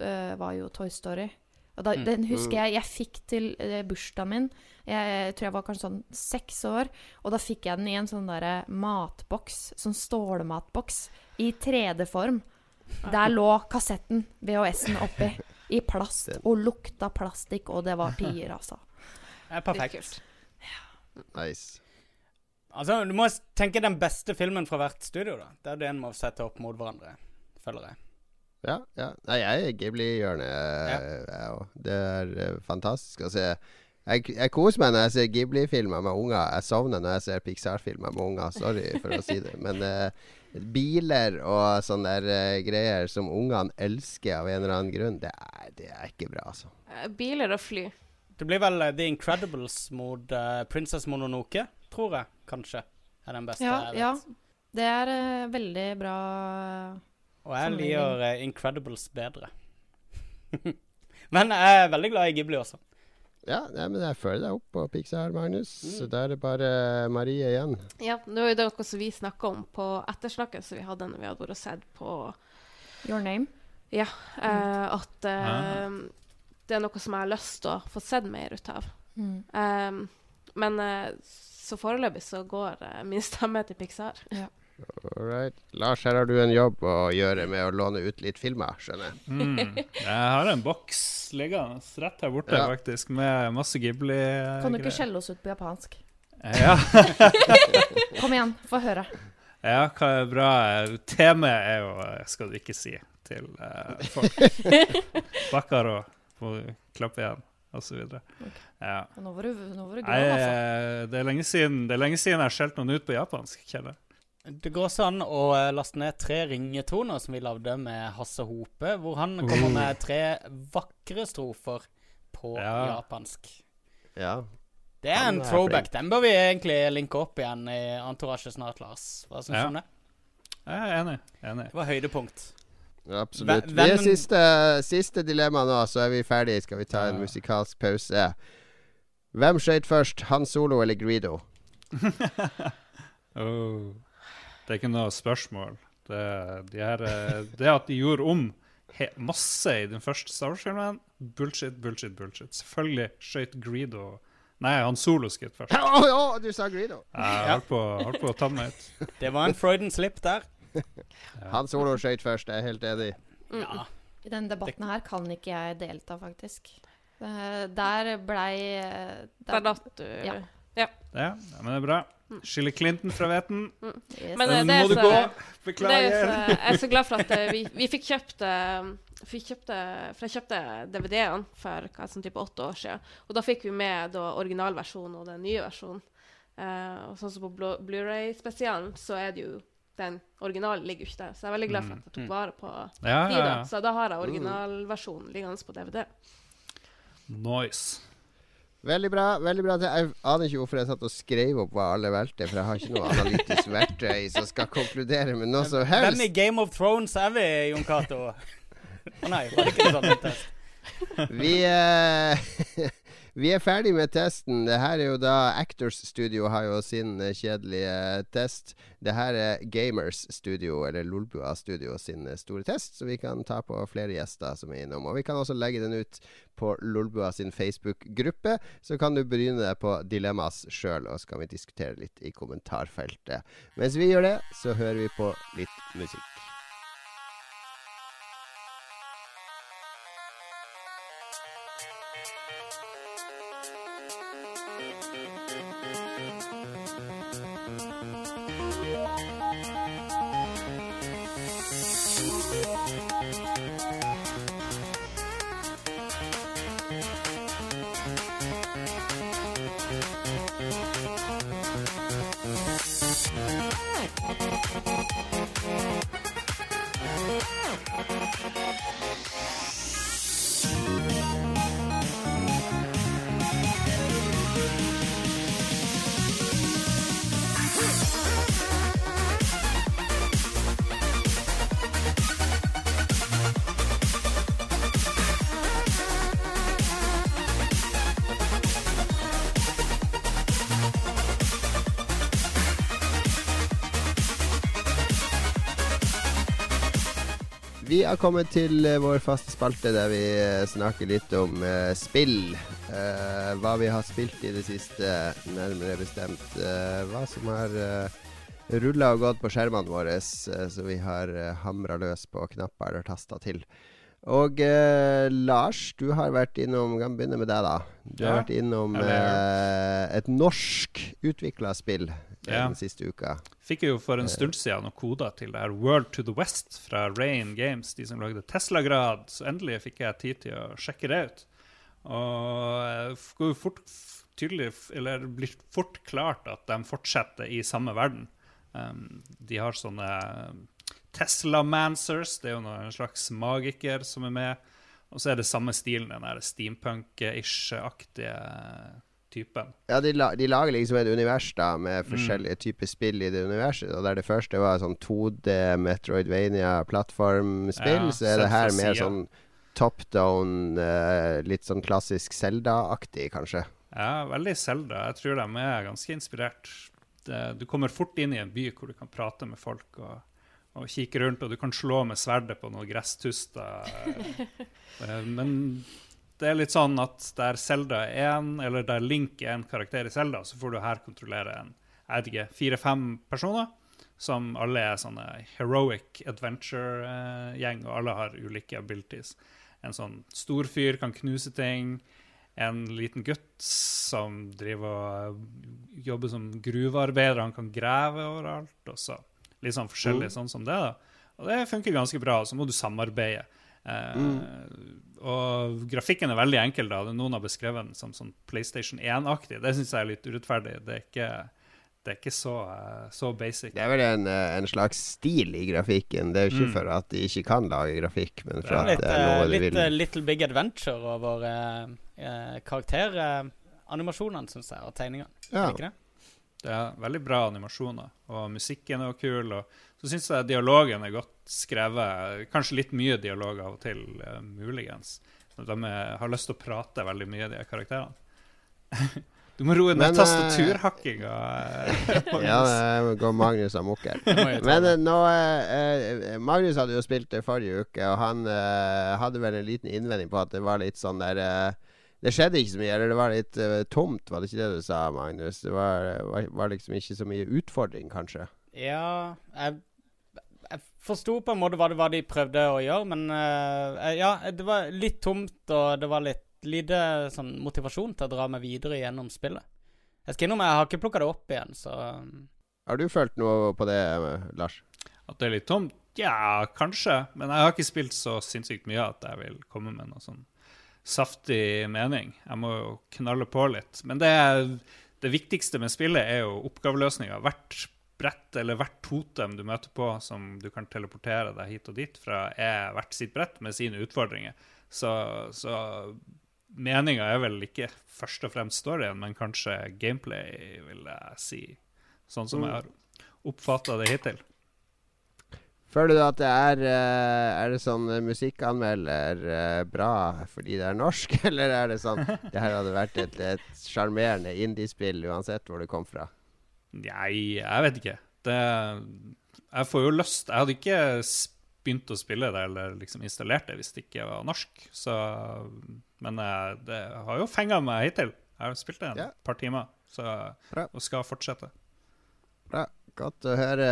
eh, var jo Toy Story. Og da, Mm. Den husker jeg jeg fikk til bursdagen min. Jeg tror jeg var kanskje sånn seks år. Og da fikk jeg den i en sånn derre matboks. Sånn stålmatboks. I 3D-form. Der lå kassetten, VHS-en, oppi. I plast. Og lukta plastikk, og det var (laughs) tier, altså. Det er perfekt. Nice. Altså, Du må tenke den beste filmen fra hvert studio. da Det er det en må sette opp mot hverandre, føler jeg. Ja, ja. Nei, jeg er i Ghibli-hjørnet, jeg òg. Det er eh, fantastisk å se. Jeg, jeg koser meg når jeg ser Ghibli-filmer med unger. Jeg sovner når jeg ser Pixar-filmer med unger. Sorry for å si det. Men eh, biler og sånne der, eh, greier som ungene elsker av en eller annen grunn, det er, det er ikke bra, altså. eh, biler og fly. Det blir vel eh, The Incredibles mot uh, Princess Mononoke, tror jeg kanskje er den beste Ja, ja. Det er uh, veldig bra Og jeg liker uh, Incredibles bedre. (laughs) Men jeg er veldig glad i Ghibli også. Ja, nei, men jeg føler deg opp på Pixar, Magnus. Mm. Så da er det bare Marie igjen. Ja, det var jo det som vi snakka om på ettersnakket som vi hadde når vi hadde vært og sett på Your Name. Ja, eh, at eh, Ah. det er noe som jeg har lyst til å få sett mer ut av. Mm. Um, men eh, så foreløpig så går eh, min stemme til Pixar. All right. Lars, her har du en jobb å gjøre med å låne ut litt filmer, skjønner jeg. Mm. Jeg har en boks liggende rett her borte, Ja. faktisk, med masse Ghibli. Kan du ikke skjelle oss ut på japansk? Ja. (laughs) Kom igjen, få høre. ja, hva er bra? Temaet er jo Skal du ikke si til uh, folk. (laughs) Bakkar og få klappe igjen, osv. Ja. Nå var du, nå var du glad, altså. eh, det er lenge siden Det er lenge siden jeg har skjelt noen ut på japansk. kjenner jeg. Det går også an å eh, laste ned tre ringetoner som vi lagde med Hasse Hope, hvor han kommer med tre vakre strofer på Ja. japansk. Ja. Det er Han en er throwback. flink. Den bør vi egentlig linke opp igjen i Entourage snart, Lars. Hva syns du Ja. om det? Jeg er enig. enig. Det var høydepunkt. Absolutt. Vi er siste, siste dilemma nå, så er vi ferdige. Skal vi ta en Ja. musikalsk pause? Hvem skøyt først? Han Solo eller Greedo? (laughs) Oh. Det er ikke noe spørsmål. Det, de her, eh, det at de gjorde om he masse i den første Star Wars-filmen Bullshit, bullshit, bullshit. Selvfølgelig skøyt Greedo Nei, han Solo skutt først. Å, å, du sa Greedo! Jeg holdt på, holdt på å ta meg ut. (laughs) Det var en Freuden slip der. (laughs) Han soloskøyt først, jeg er helt enig. Ja. I denne debatten her kan ikke jeg delta, faktisk. Eh, Der blei eh, Der der, datt du. Ja. Ja, ja, men det er bra. Skille Clinton fra hveten. yes. Men Nå det, er må du så, gå. det er så, Beklager. jeg er så glad for at eh, vi, vi fikk kjøpt eh, fikk kjøpte, For jeg kjøpte DVD-ene for hva, sånn type åtte år siden. Og da fikk vi med da, originalversjonen og den nye versjonen. Uh, og sånn som på Blu- Blu-ray-spesialen, så er det jo den originalen ligger ikke der. Så jeg er veldig glad for at jeg tok vare på Ja, de. da. Så da har jeg originalversjonen liggende på DVD. Nice. Veldig bra. veldig bra Jeg aner ikke hvorfor jeg satt og skrev opp hva alle valgte, for jeg har ikke noe analytisk verktøy som skal konkludere med noe som helst. Hvem i. Game of Thrones er vi, Jon Cato? Å nei, var det ikke en sånn test? Vi, eh, (laughs) vi er ferdig med testen. Det her er jo da Actors Studio har jo sin eh, kjedelige test. Det her er Gamers Studio, eller Lolbua Studio sin eh, store test, så vi kan ta på flere gjester som er innom. Og vi kan også legge den ut på Lolbua sin Facebook-gruppe, så kan du bryne deg på dilemmas sjøl, og så kan vi diskutere litt i kommentarfeltet. Mens vi gjør det, så hører vi på litt musikk. Vi har kommet til eh, vår faste spalte der vi eh, snakker litt om uh, spill. Uh, hva vi har spilt i det siste, nærmere bestemt. Uh, hva som har uh, rulla og gått på skjermene våre, så vi har uh, hamra løs på knapper eller taster til. Og Lars, du har vært innom Vi kan begynne med deg, da. Du har vært innom et norsk utvikla spill Ja. den siste uka. Fikk jo for en stund siden noen koder til det her World to the West fra Rain Games, de som lagde Tesla-grad. Så endelig fikk jeg tid til å sjekke det ut. Og det går jo fort tydelig, eller blir fort klart at de fortsetter i samme verden. Um, de har sånne Tesla-mancers, det er jo en slags magiker som er med. Og så er det samme stilen, den steampunk-ish-aktige typen. Ja, de, la, de lager liksom et univers da Mm. med forskjellige typer spill i det universet. Og der det første var sånn 2D Metroidvania-plattformspill, Ja, så er det her mer siden. sånn top down, uh, litt sånn klassisk Zelda-aktig, kanskje. Ja, veldig Zelda. Jeg tror de er ganske inspirert. Det, du kommer fort inn i en by hvor du kan prate med folk og, og kikke rundt, og du kan slå med sverdet på noen gresstuster. (laughs) Eh, Men det er litt sånn at der Zelda er en, eller der Link er en karakter i Zelda, så får du her kontrollere en jeg vet ikke, fire-fem personer som alle er sånne heroic adventure-gjeng, og alle har ulike abilities. En sånn stor fyr kan knuse ting. En liten gutt som driver og jobber som gruvearbeider, han kan grave overalt. og så Litt sånn forskjellig sånn som det. da. Og det funker ganske bra. og Så må du samarbeide. Eh, Og grafikken er veldig enkel. da. Noen har beskrevet den som sånn PlayStation 1-aktig. Det syns jeg er litt urettferdig. Det er ikke, det er ikke så, eh, så basic. Det er vel en, eh, en slags stil i grafikken. Det er jo ikke Mm. for at de ikke kan lage grafikk, men for at det er noe eh, de litt vil. eh, Little Big Adventure over uh, uh, karakteranimasjonene, syns jeg, og tegningene. Ja. Det det? Det er veldig bra animasjoner, og musikken er jo kul. Og så syns jeg dialogen er godt skrevet. Kanskje litt mye dialog av og til, uh, muligens. De er, har lyst til å prate veldig mye, de karakterene. (laughs) Du må roe ned eh, tastaturhakkinga. eh, (laughs) Ja, det går Magnus amok her. Men eh, nå eh, eh, Magnus hadde jo spilt det forrige uke, og han eh, hadde vel en liten innvending på at det var litt sånn der eh, Det skjedde ikke så mye, eller det var litt eh, tomt, var det ikke det du sa, Magnus? Det var, var, var liksom ikke så mye utfordring, kanskje? Ja jeg forsto på en måte hva det var de prøvde å gjøre, men uh, ja, det var litt tomt, og det var litt lite sånn motivasjon til å dra meg videre gjennom spillet. Jeg skal innom, jeg har ikke plukka det opp igjen, så um, Har du følt noe på det, eh, Lars? At det er litt tomt? Ja, kanskje. Men jeg har ikke spilt så sinnssykt mye at jeg vil komme med noe sånn saftig mening. Jeg må jo knalle på litt. Men det, det viktigste med spillet er jo oppgaveløsninga. Hvert brett eller hvert totem du møter på som du kan teleportere deg hit og dit fra, er hvert sitt brett med sine utfordringer. Så, så meninga er vel ikke først og fremst storyen, men kanskje gameplay, vil jeg si. Sånn som jeg har oppfatta det hittil. Føler du at det er eh, Er det sånn musikkanmelder eh, bra fordi det er norsk, (laughs) eller er det sånn Det her hadde vært et sjarmerende indiespill uansett hvor det kom fra? Nei, jeg vet ikke. Det, jeg får jo lyst Jeg hadde ikke begynt å spille det eller liksom installert det hvis det ikke var norsk. Så, men eh, det har jo fenga meg hittil. Jeg har spilt det en Ja. par timer så, og skal fortsette. Bra. Godt å høre.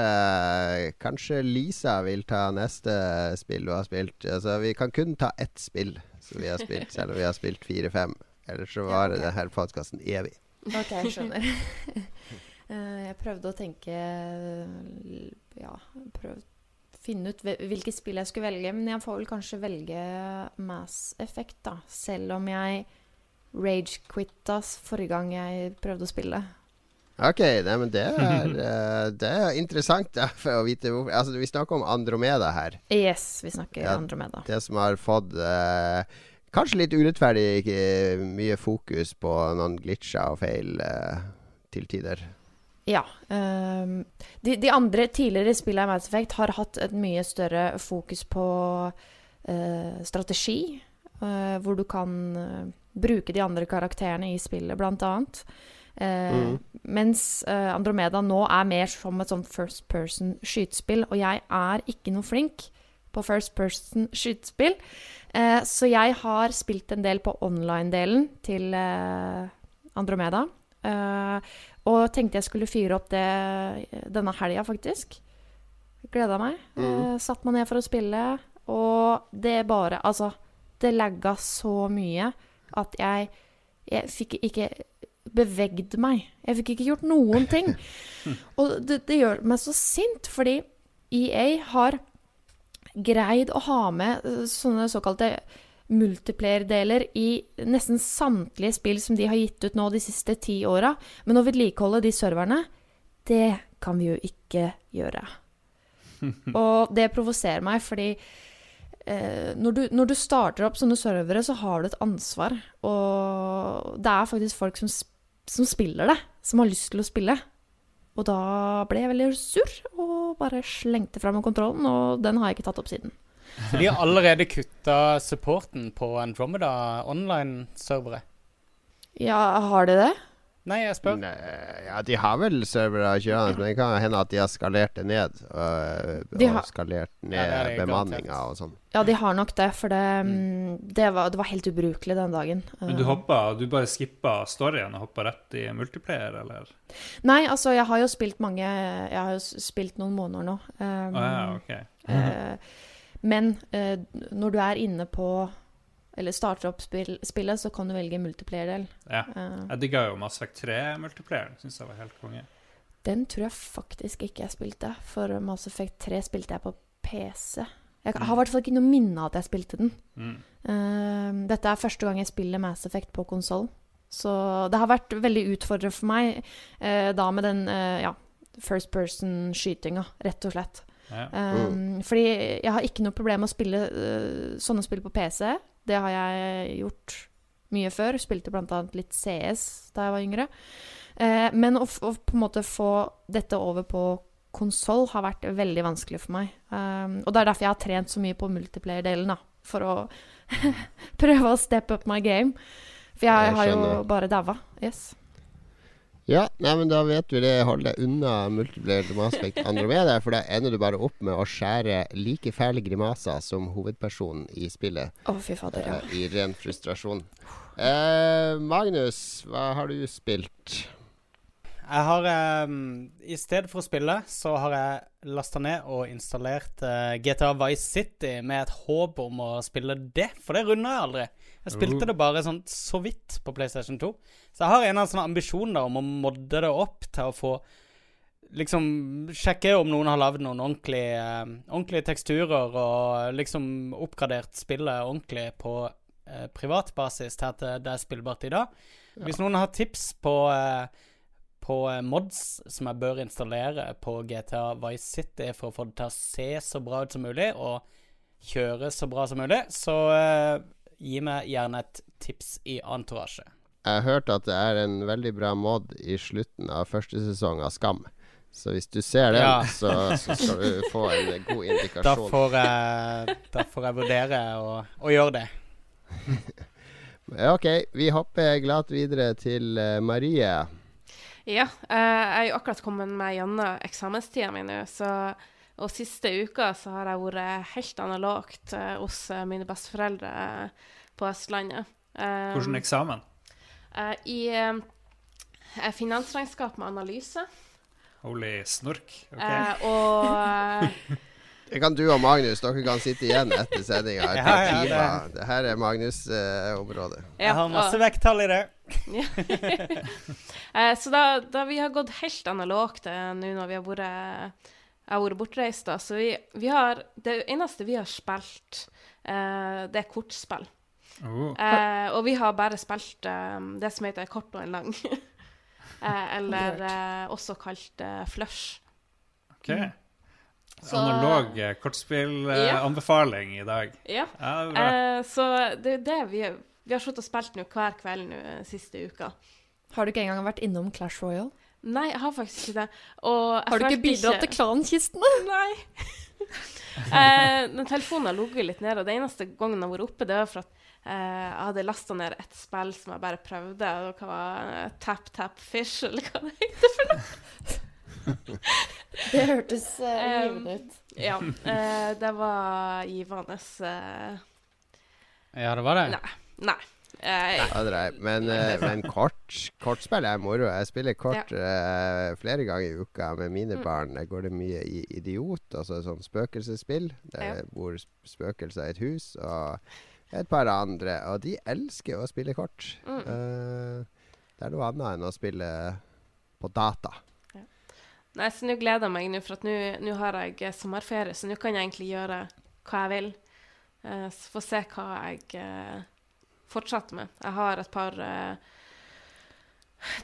Kanskje Lisa vil ta neste spill du har spilt. Altså, vi kan kun ta ett spill som vi har spilt, selv om vi har spilt fire-fem. Ellers så varer ok. denne podkasten evig. Ok, jeg skjønner. (laughs) Eh, jeg prøvde å tenke Ja, prøvde finne ut hvilke spill jeg skulle velge. Men jeg får vel kanskje velge Mass Effect, da. Selv om jeg rage-quitta forrige gang jeg prøvde å spille. Ok, nei, men det er, (laughs) eh, det er interessant da, for å vite hvorfor Altså, Vi snakker om Andromeda her. Yes, vi snakker Ja. Andromeda. Det som har fått eh, kanskje litt urettferdig eh, mye fokus på noen glitcher og feil eh, til tider. Ja. Um, de, de andre tidligere spillene i Mass Effect har hatt et mye større fokus på uh, strategi, uh, hvor du kan eh, bruke de andre karakterene i spillet, blant annet. Eh, Mm. Mens Andromeda nå er mer som et sånt first person skytespill, og jeg er ikke noe flink på first person skytespill. Så jeg har spilt en del på online-delen til Andromeda. Eh, og tenkte jeg skulle fyre opp det denne helga, faktisk. Gleda meg. Mm. Eh, satt meg ned for å spille, og det bare Altså, det lagga så mye at jeg Jeg fikk ikke bevegd meg. Jeg fikk ikke gjort noen ting. (laughs) Og det, det gjør meg så sint, fordi EA har greid å ha med eh, sånne såkalte multiplayer-deler i nesten samtlige spill som de har gitt ut nå de siste ti åra. Men å vedlikeholde de serverne, det kan vi jo ikke gjøre. (laughs) Og det provoserer meg, fordi eh, når, du, når du starter opp sånne servere, så har du et ansvar. Og det er faktisk folk som, som spiller det, som har lyst til å spille. Og da ble jeg veldig sur og bare slengte fra meg kontrollen, og den har jeg ikke tatt opp siden. Så de har allerede kutta supporten på Andromeda online-servere. Ja, har de det? Nei, jeg spør. Nei, ja, de har vel servere kjørende, men det kan hende at de har skalert det ned. Og, De og skalert ned er bemanninga og sånn. Ja, de har nok det, for det, mm, det, var, det var helt ubrukelig den dagen. Men du Eh, hoppa, du bare skippa storyen og hoppa rett i multiplayer, eller? Nei, altså, jeg har jo spilt mange Jeg har jo spilt noen måneder nå. Um, Å ja, ok. eh, men eh, når du er inne på Eller starter opp spill, spillet, så kan du velge multiplayer-del. Ja. Uh, Jeg digga jo Mass Effect 3-multiplayeren. Syns jeg var helt konge. den tror jeg faktisk ikke jeg spilte, for Mass Effect 3 spilte jeg på PC. Jeg har i hvert fall ikke noe minne av at jeg spilte den. Mm. Uh, dette er første gang jeg spiller Mass Effect på konsoll. Så det har vært veldig utfordrende for meg uh, da med den uh, ja, first person-skytinga, rett og slett. Ja. Um, Fordi jeg har ikke noe problem med å spille uh, sånne spill på PC. Det har jeg gjort mye før. Spilte bl.a. litt CS da jeg var yngre. Uh, men å, f- å på en måte få dette over på konsoll har vært veldig vanskelig for meg. Um, og det er derfor jeg har trent så mye på multiplayer-delen, da. For å (laughs) prøve å step up my game. For jeg, Jeg har jo bare daua. Yes. Ja, nei, men da vet vi det. Hold deg unna multiplayer Mass Effect Andromeda, for da ender du bare opp med å skjære like fæle grimaser som hovedpersonen i spillet, Å, fy fader, ja. eh, i ren frustrasjon. Eh, Magnus, hva har du spilt? Jeg har ehm, I stedet for å spille, så har jeg lasta ned og installert eh, GTA Vice City med et håp om å spille det, for det runder jeg aldri. Jeg spilte det bare sånn så vidt på PlayStation 2. Så jeg har en sånn ambisjon da om å modde det opp til å få Liksom sjekke om noen har lagd noen ordentlige, eh, ordentlige teksturer og liksom oppgradert spillet ordentlig på eh, privatbasis til at det, er spillbart i dag. Hvis noen har tips på eh, på eh, mods som jeg bør installere på GTA Vice City for å få det til å se så bra ut som mulig og kjøre så bra som mulig, så eh, gi meg gjerne et tips i entourage. Jeg har hørt at det er en veldig bra mod i slutten av første sesong av Skam. Så hvis du ser den, Ja. så, så skal du få en god (laughs) Da indikasjon. får jeg, da får jeg vurdere å, å gjøre det. (laughs) Ok, vi hopper glatt videre til eh, Marie. Ja, eh, jeg er jo akkurat kommet meg gjennom eksamenstida mi nå, så og siste uka så har jeg vært helt analogt eh, hos eh, mine besteforeldre eh, på Østlandet. Eh, Hvordan eksamen? eh, I eh, finansregnskap med analyse. Holy snork. Okay. Eh, og (laughs) Det kan du og Magnus. Dere kan sitte igjen etter sendinga. et Ja, par ja, det- her er Magnus-området. Jeg har masse vekttall i det. (laughs) (laughs) Eh, så da, da vi har gått helt analogt eh, nå når vi har vært jeg har vært bortreist, da, så vi, vi har Det eneste vi har spilt, eh, det er kortspill. Oh. Eh, og vi har bare spilt eh, det som heter kort og en lang. (laughs) eh, eller eh, også kalt eh, flush. OK. Så- Analog Ja. kortspillanbefaling i dag. Ja. Ja, det så det er det vi, vi har sluttet å spilt nå hver kveld nå siste uka. Har du ikke engang vært innom Clash Royale? Nei, jeg har faktisk ikke det. Og jeg Har du ikke bidratt ikke... til klankistene? (laughs) Nei. (laughs) eh, den telefonen har ligget litt nede, og det eneste gangen den har vært oppe, det var for at eh, jeg hadde lasta ned et spill som jeg bare prøvde, og hva var eh, Tap Tap Fish, eller hva det heter. Det hørtes uh, Um, (laughs) givende ut. Ja, eh, det var givende. Uh... Ja, det var det. nei. Nei. Ja, er- Men, eh, men kort, kortspill er moro. Jeg spiller kort eh, flere ganger i uka med mine Mm. barn. Der går det mye i Idiot, altså sånn spøkelsesspill. Ja. bor spøkelser i et hus, og et par andre. Og de elsker å spille kort. Mm. Eh, det er noe annet enn å spille på data. Nei, så nå gleder jeg meg nå, for nå har jeg sommerferie, så nå kan jeg egentlig gjøre hva jeg vil. Uh, så får se hva jeg eh, fortsetter med. Jeg har et par uh,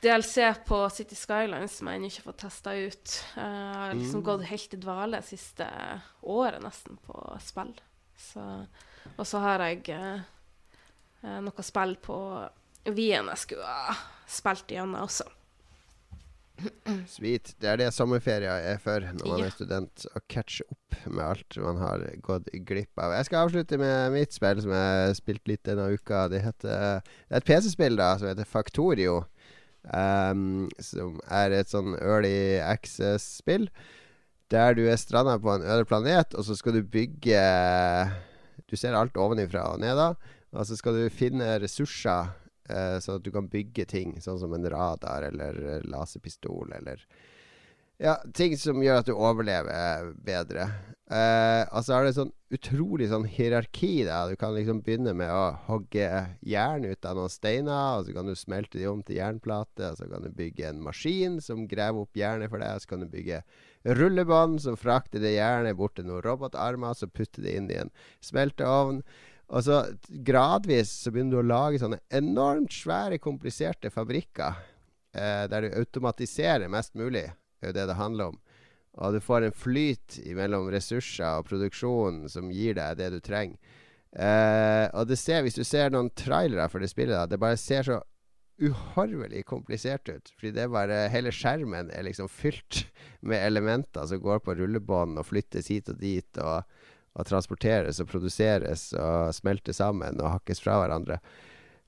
DLC på City Skylines som jeg ennå ikke har fått testa ut. Eh, Jeg har liksom Mm. gått helt i dvale siste året nesten på spill. Så, og så har jeg eh, eh, noe spill på Wien jeg skulle ha spilt igjennom også. Sweet. Det er det sommerferia er for når man Ja. er student. Å catche opp med alt man har gått glipp av. Jeg skal avslutte med mitt spill som jeg har spilt litt denne uka. Det heter Det er et PC-spill da som heter Factorio. Um, som er et sånn early access-spill. Der du er stranda på en øde planet, og så skal du bygge Du ser alt ovenifra og ned, da. Og så skal du finne ressurser, eh, sånn at du kan bygge ting, sånn som en radar eller eh, laserpistol eller ja, ting som gjør at du overlever bedre. Eh, altså er det sånn utrolig sånn hierarki Da. Du kan liksom begynne med å hogge jern ut av noen steiner, og så kan du smelte de om til jernplate, og så kan du bygge en maskin som graver opp jernet for deg, og så kan du bygge rullebånd som frakter det jernet bort til noen robotarmer, så putter det inn i en smelteovn. Og så gradvis så begynner du å lage sånne enormt svære, kompliserte fabrikker eh, der du automatiserer mest mulig. Det er jo det det handler om. Og du får en flyt mellom ressurser og produksjon som gir deg det du trenger. Eh, og det ser, hvis du ser noen trailere for det spillet, da, det bare ser så uhorvelig komplisert ut. Fordi det er bare Hele skjermen er liksom fylt (laughs) med elementer som går på rullebånd og flyttes hit og dit. og og transporteres og produseres og smelter sammen og hakkes fra hverandre.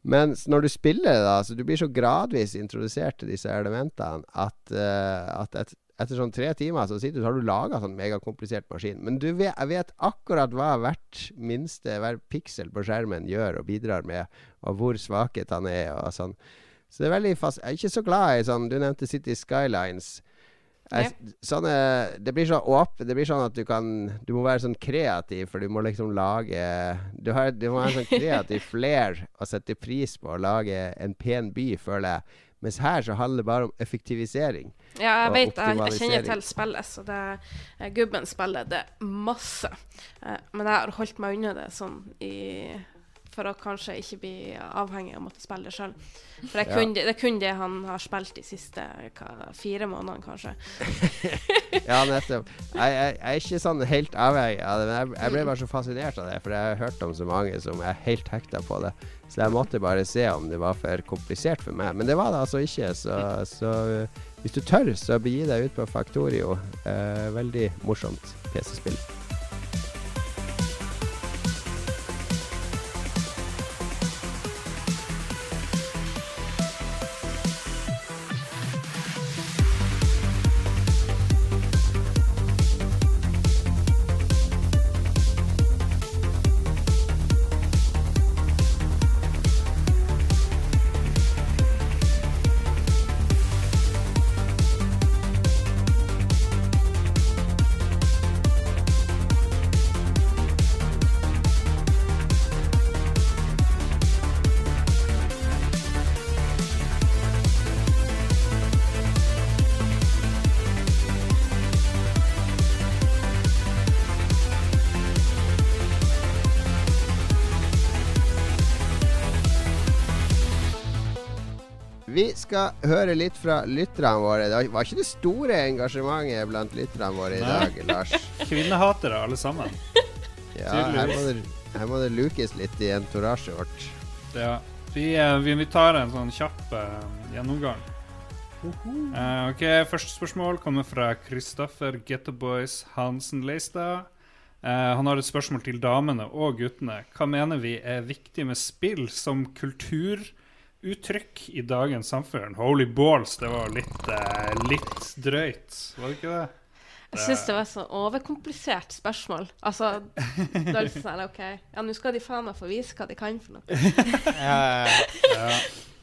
Men når du spiller, da, så du blir så gradvis introdusert til disse elementene at, uh, at et, etter sånn tre timer så, sitter, så har du laga sånn megakomplisert maskin. Men du vet, jeg vet akkurat hva hvert minste, hver piksel på skjermen gjør og bidrar med, og hvor svakhetene er og sånn. Så det er veldig fast Jeg er ikke så glad i sånn Du nevnte City Skylines. Jeg, sånne, det, blir så åp, det blir sånn at du kan Du må være sånn kreativ, for du må liksom lage Du, har, du må ha en sånn kreativ (laughs) flair og sette pris på å lage en pen by, føler jeg. Mens her så handler det bare om effektivisering. Ja, jeg vet, jeg, jeg kjenner til spillet, så det, eh, gubben spiller det masse. Eh, men jeg har holdt meg unna det sånn i For å kanskje ikke bli avhengig av å måtte spille det sjøl. For Ja. kun, det er kun det han har spilt de siste hva, fire månedene, kanskje. (laughs) Ja, nettopp. Jeg, jeg, jeg er ikke sånn helt avhengig av det, men jeg, jeg ble bare så fascinert av det, for jeg har hørt om så mange som er helt hekta på det. Så jeg måtte bare se om det var for komplisert for meg. Men det var det altså ikke. Så, så hvis du tør, så begi deg ut på Factorio. Eh, veldig morsomt PC-spill. Vi skal høre litt fra lytterne våre. Det var ikke det store engasjementet blant lytterne våre i Nei. dag, Lars. (laughs) Kvinnehatere, alle sammen. Ja, her må det, her må det lukes litt i entorasjet vårt. Ja. Vi, eh, vi, vi tar en sånn kjapp uh, gjennomgang. Uh, ok, Første spørsmål kommer fra Kristoffer Getteboys Hansen Leistad. Han har et spørsmål til damene og guttene. Hva mener vi er viktig med spill som kulturuttrykk i dagens samfunn? Holy balls, det var litt, eh, litt drøyt, var det ikke det? Jeg syns det var et så overkomplisert spørsmål. Altså, det er liksom sånn OK, ja, nå skal de faen meg få vise hva de kan for noe. (laughs) Ja, Ja.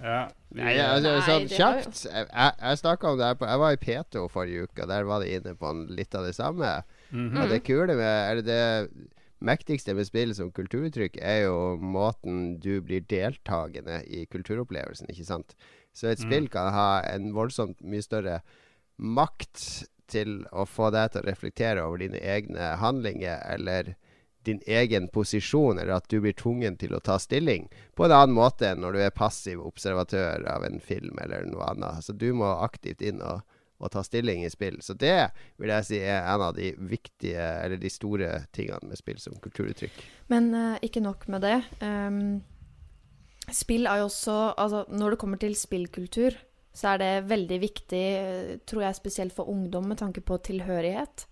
ja. Nei, altså, sånn var kjapt Jeg, jeg, snakka om det her på Jeg var i P2 forrige uke, og der var de inne på en, litt av det samme. Mhm. Og det kule med Eller det mektigste med spill som kulturuttrykk er jo måten du blir deltakende i kulturopplevelsen, ikke sant? Så et spill kan ha en voldsomt mye større makt til å få deg til å reflektere over dine egne handlinger eller din egen posisjon, eller at du blir tvungen til å ta stilling på en annen måte enn når du er passiv observatør av en film eller noe annet. Så du må aktivt inn og, og ta stilling i spill. Så det vil jeg si er en av de viktige, eller de store tingene med spill som kulturuttrykk. Men uh, ikke nok med det. Um, spill er jo også Altså, når det kommer til spillkultur, så er det veldig viktig, eh, tror jeg spesielt for ungdom, med tanke på tilhørighet.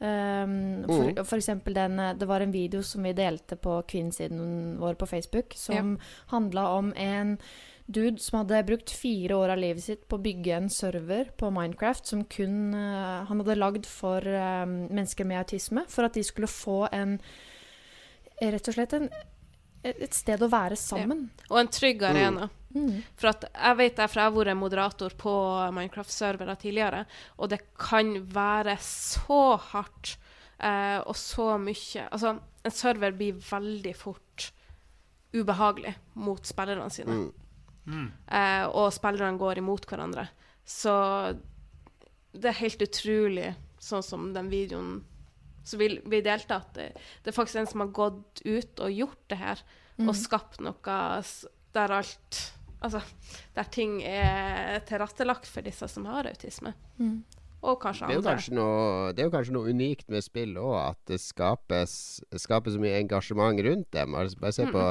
Um, for, Mm. for eksempel den eh, Det var en video som vi delte på kvinnesiden vår på Facebook, som handla om en dude som hadde brukt fire år av livet sitt på å bygge en server på Minecraft som kun uh, han hadde lagd for uh, mennesker med autisme, for at de skulle få en Rett og slett en, et sted å være sammen. Og en trygg arena. Mm. For at jeg vet det, for jeg har vært moderator på Minecraft-servere tidligere, og det kan være så hardt uh, og så mye Altså, en server blir veldig fort ubehagelig mot spillerne sine. Mm. Eh, og spillerne går imot hverandre. Så det er helt utrolig, sånn som den videoen som vi, vi delte, at det, det er faktisk en som har gått ut og gjort det her, Mm. og skapt noe der alt Altså, der ting er tilrettelagt for disse som har autisme. Mm. Og kanskje Det er, jo andre. kanskje noe, det er jo kanskje noe unikt med spill òg, at det skapes, skapes så mye engasjement rundt dem. Altså, bare se på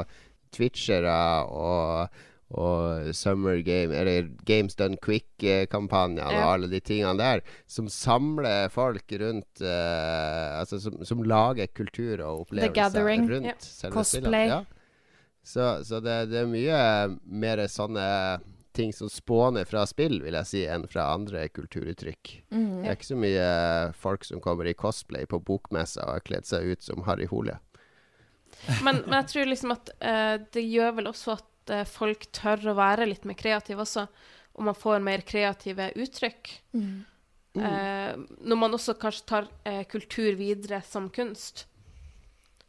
twitchere og, og Summer Game, eller Games Done Quick-kampanjene og alle de tingene der, som samler folk rundt uh, Altså som, som lager kultur og opplevelser Gathering. rundt yeah. selve Cosplay. Ja. Så, så det, det er mye mer sånne ting som spåner fra spill, vil jeg si, enn fra andre kulturuttrykk. Mm. Det er ikke så mye folk som kommer i cosplay på bokmessa og har kledd seg ut som Harry Hole. Men, men jeg tror liksom at uh, det gjør vel også at eh, folk tør å være litt mer kreative også, og man får mer kreative uttrykk. Mm. Eh, når man også kanskje tar eh, kultur videre som kunst.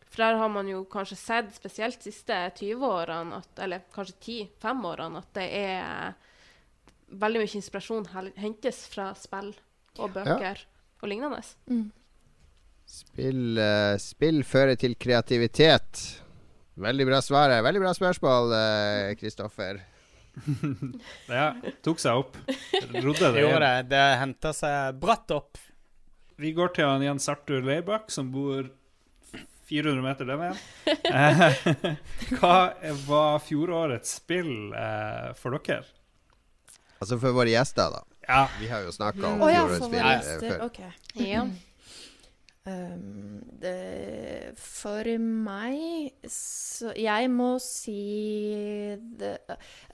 For der har man jo kanskje sett, spesielt de siste 20 årene, at, eller kanskje 10-5 årene, at det er veldig mye inspirasjon hentes fra spill og bøker og lignende. Mm. Spill, uh, spill fører til kreativitet. Veldig bra svar. Veldig bra spørsmål, Kristoffer. (laughs) Kristoffer. Det tok seg opp. Rodde Det gjorde igjen. det. Det henta seg bratt opp. Vi går til han Jens Arthur Leibakk, som bor 400 meter den veien. (laughs) Eh, (laughs) Hva var fjorårets spill eh, for dere? Altså for våre gjester, da. Ja, Vi har jo snakka om oh, ja, fjorårets spill eh, før. OK. Ja. Um, det, for meg så Jeg må si det,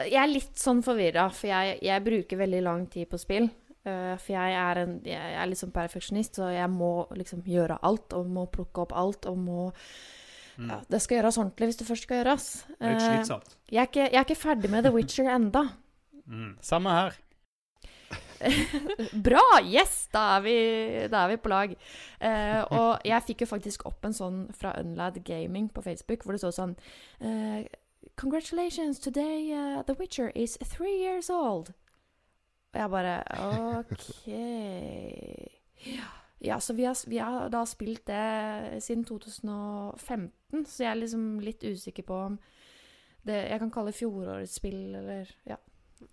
Jeg er litt sånn forvirra, for jeg, jeg bruker veldig lang tid på spill. Uh, for jeg er, en, jeg er liksom perfeksjonist, så jeg må liksom gjøre alt, og må plukke opp alt, og må ja, Det skal gjøres ordentlig hvis det først skal gjøres. det er litt Uh, slitsomt. jeg, er ikke, jeg er ikke ferdig med The Witcher enda. Mm. Samme her. (laughs) Bra! Yes! Da er vi, da er vi på lag. Eh, og jeg fikk jo faktisk opp en sånn fra Unlad Gaming på Facebook, hvor det står sånn eh, Congratulations, today uh, The Witcher is three years old. Og jeg bare OK Ja, (laughs) ja så vi har, vi har da spilt det siden 2015, så jeg er liksom litt usikker på om det jeg kan kalle fjorårets spill, eller Ja.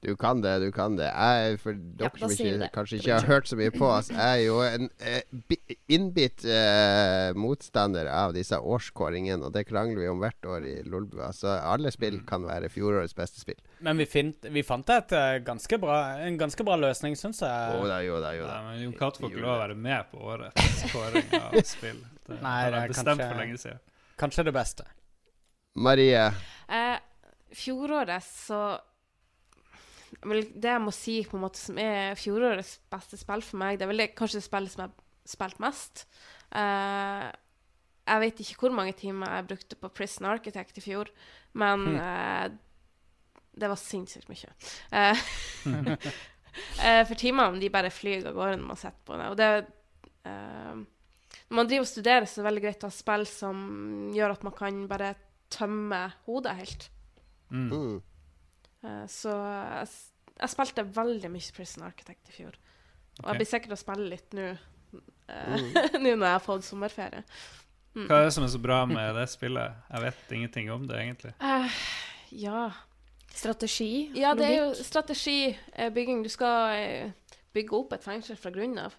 Du kan det, du kan det. Jeg, for dere ja, som ikke, kanskje ikke har hørt så mye på oss, jeg er jo en eh, innbitt eh, motstander av disse årskåringene, og det krangler vi om hvert år i Lolbua. Så alle spill kan være fjorårets beste spill. Men vi, fint, vi fant et, eh, ganske bra, en ganske bra løsning, syns jeg. Jo da, jo da, jo Ja, da. men Jon Cato får ikke lov å være med på årets kåring av (laughs) spill. Det Nei, har det er jeg bestemt kanskje- for lenge siden. Kanskje det beste. Marie, Eh, fjoråret så vel, Det jeg må si på en måte som er fjorårets beste spill for meg, det er vel det, kanskje det spillet som jeg har spilt mest. Uh, jeg vet ikke hvor mange timer jeg brukte på Prison Architect i fjor, men mm. uh, det var sinnssykt mye. Uh, (laughs) eh, for timene de bare flyr av gårde når man sitter på det. Og det eh, Når man driver og studerer, så er det veldig greit å ha spill som gjør at man kan bare tømme hodet helt. Mm. Eh, så jeg, jeg spilte veldig mye Prison Architect i fjor. Og jeg blir sikkert å spille litt nå, eh, Mm. (laughs) nå når jeg har fått sommerferie. Mm. Hva er det som er så bra med det spillet? Jeg vet ingenting om det, egentlig. Uh, ja. Strategi? ja, det er jo strategibygging. Du skal bygge opp et fengsel fra grunnen av.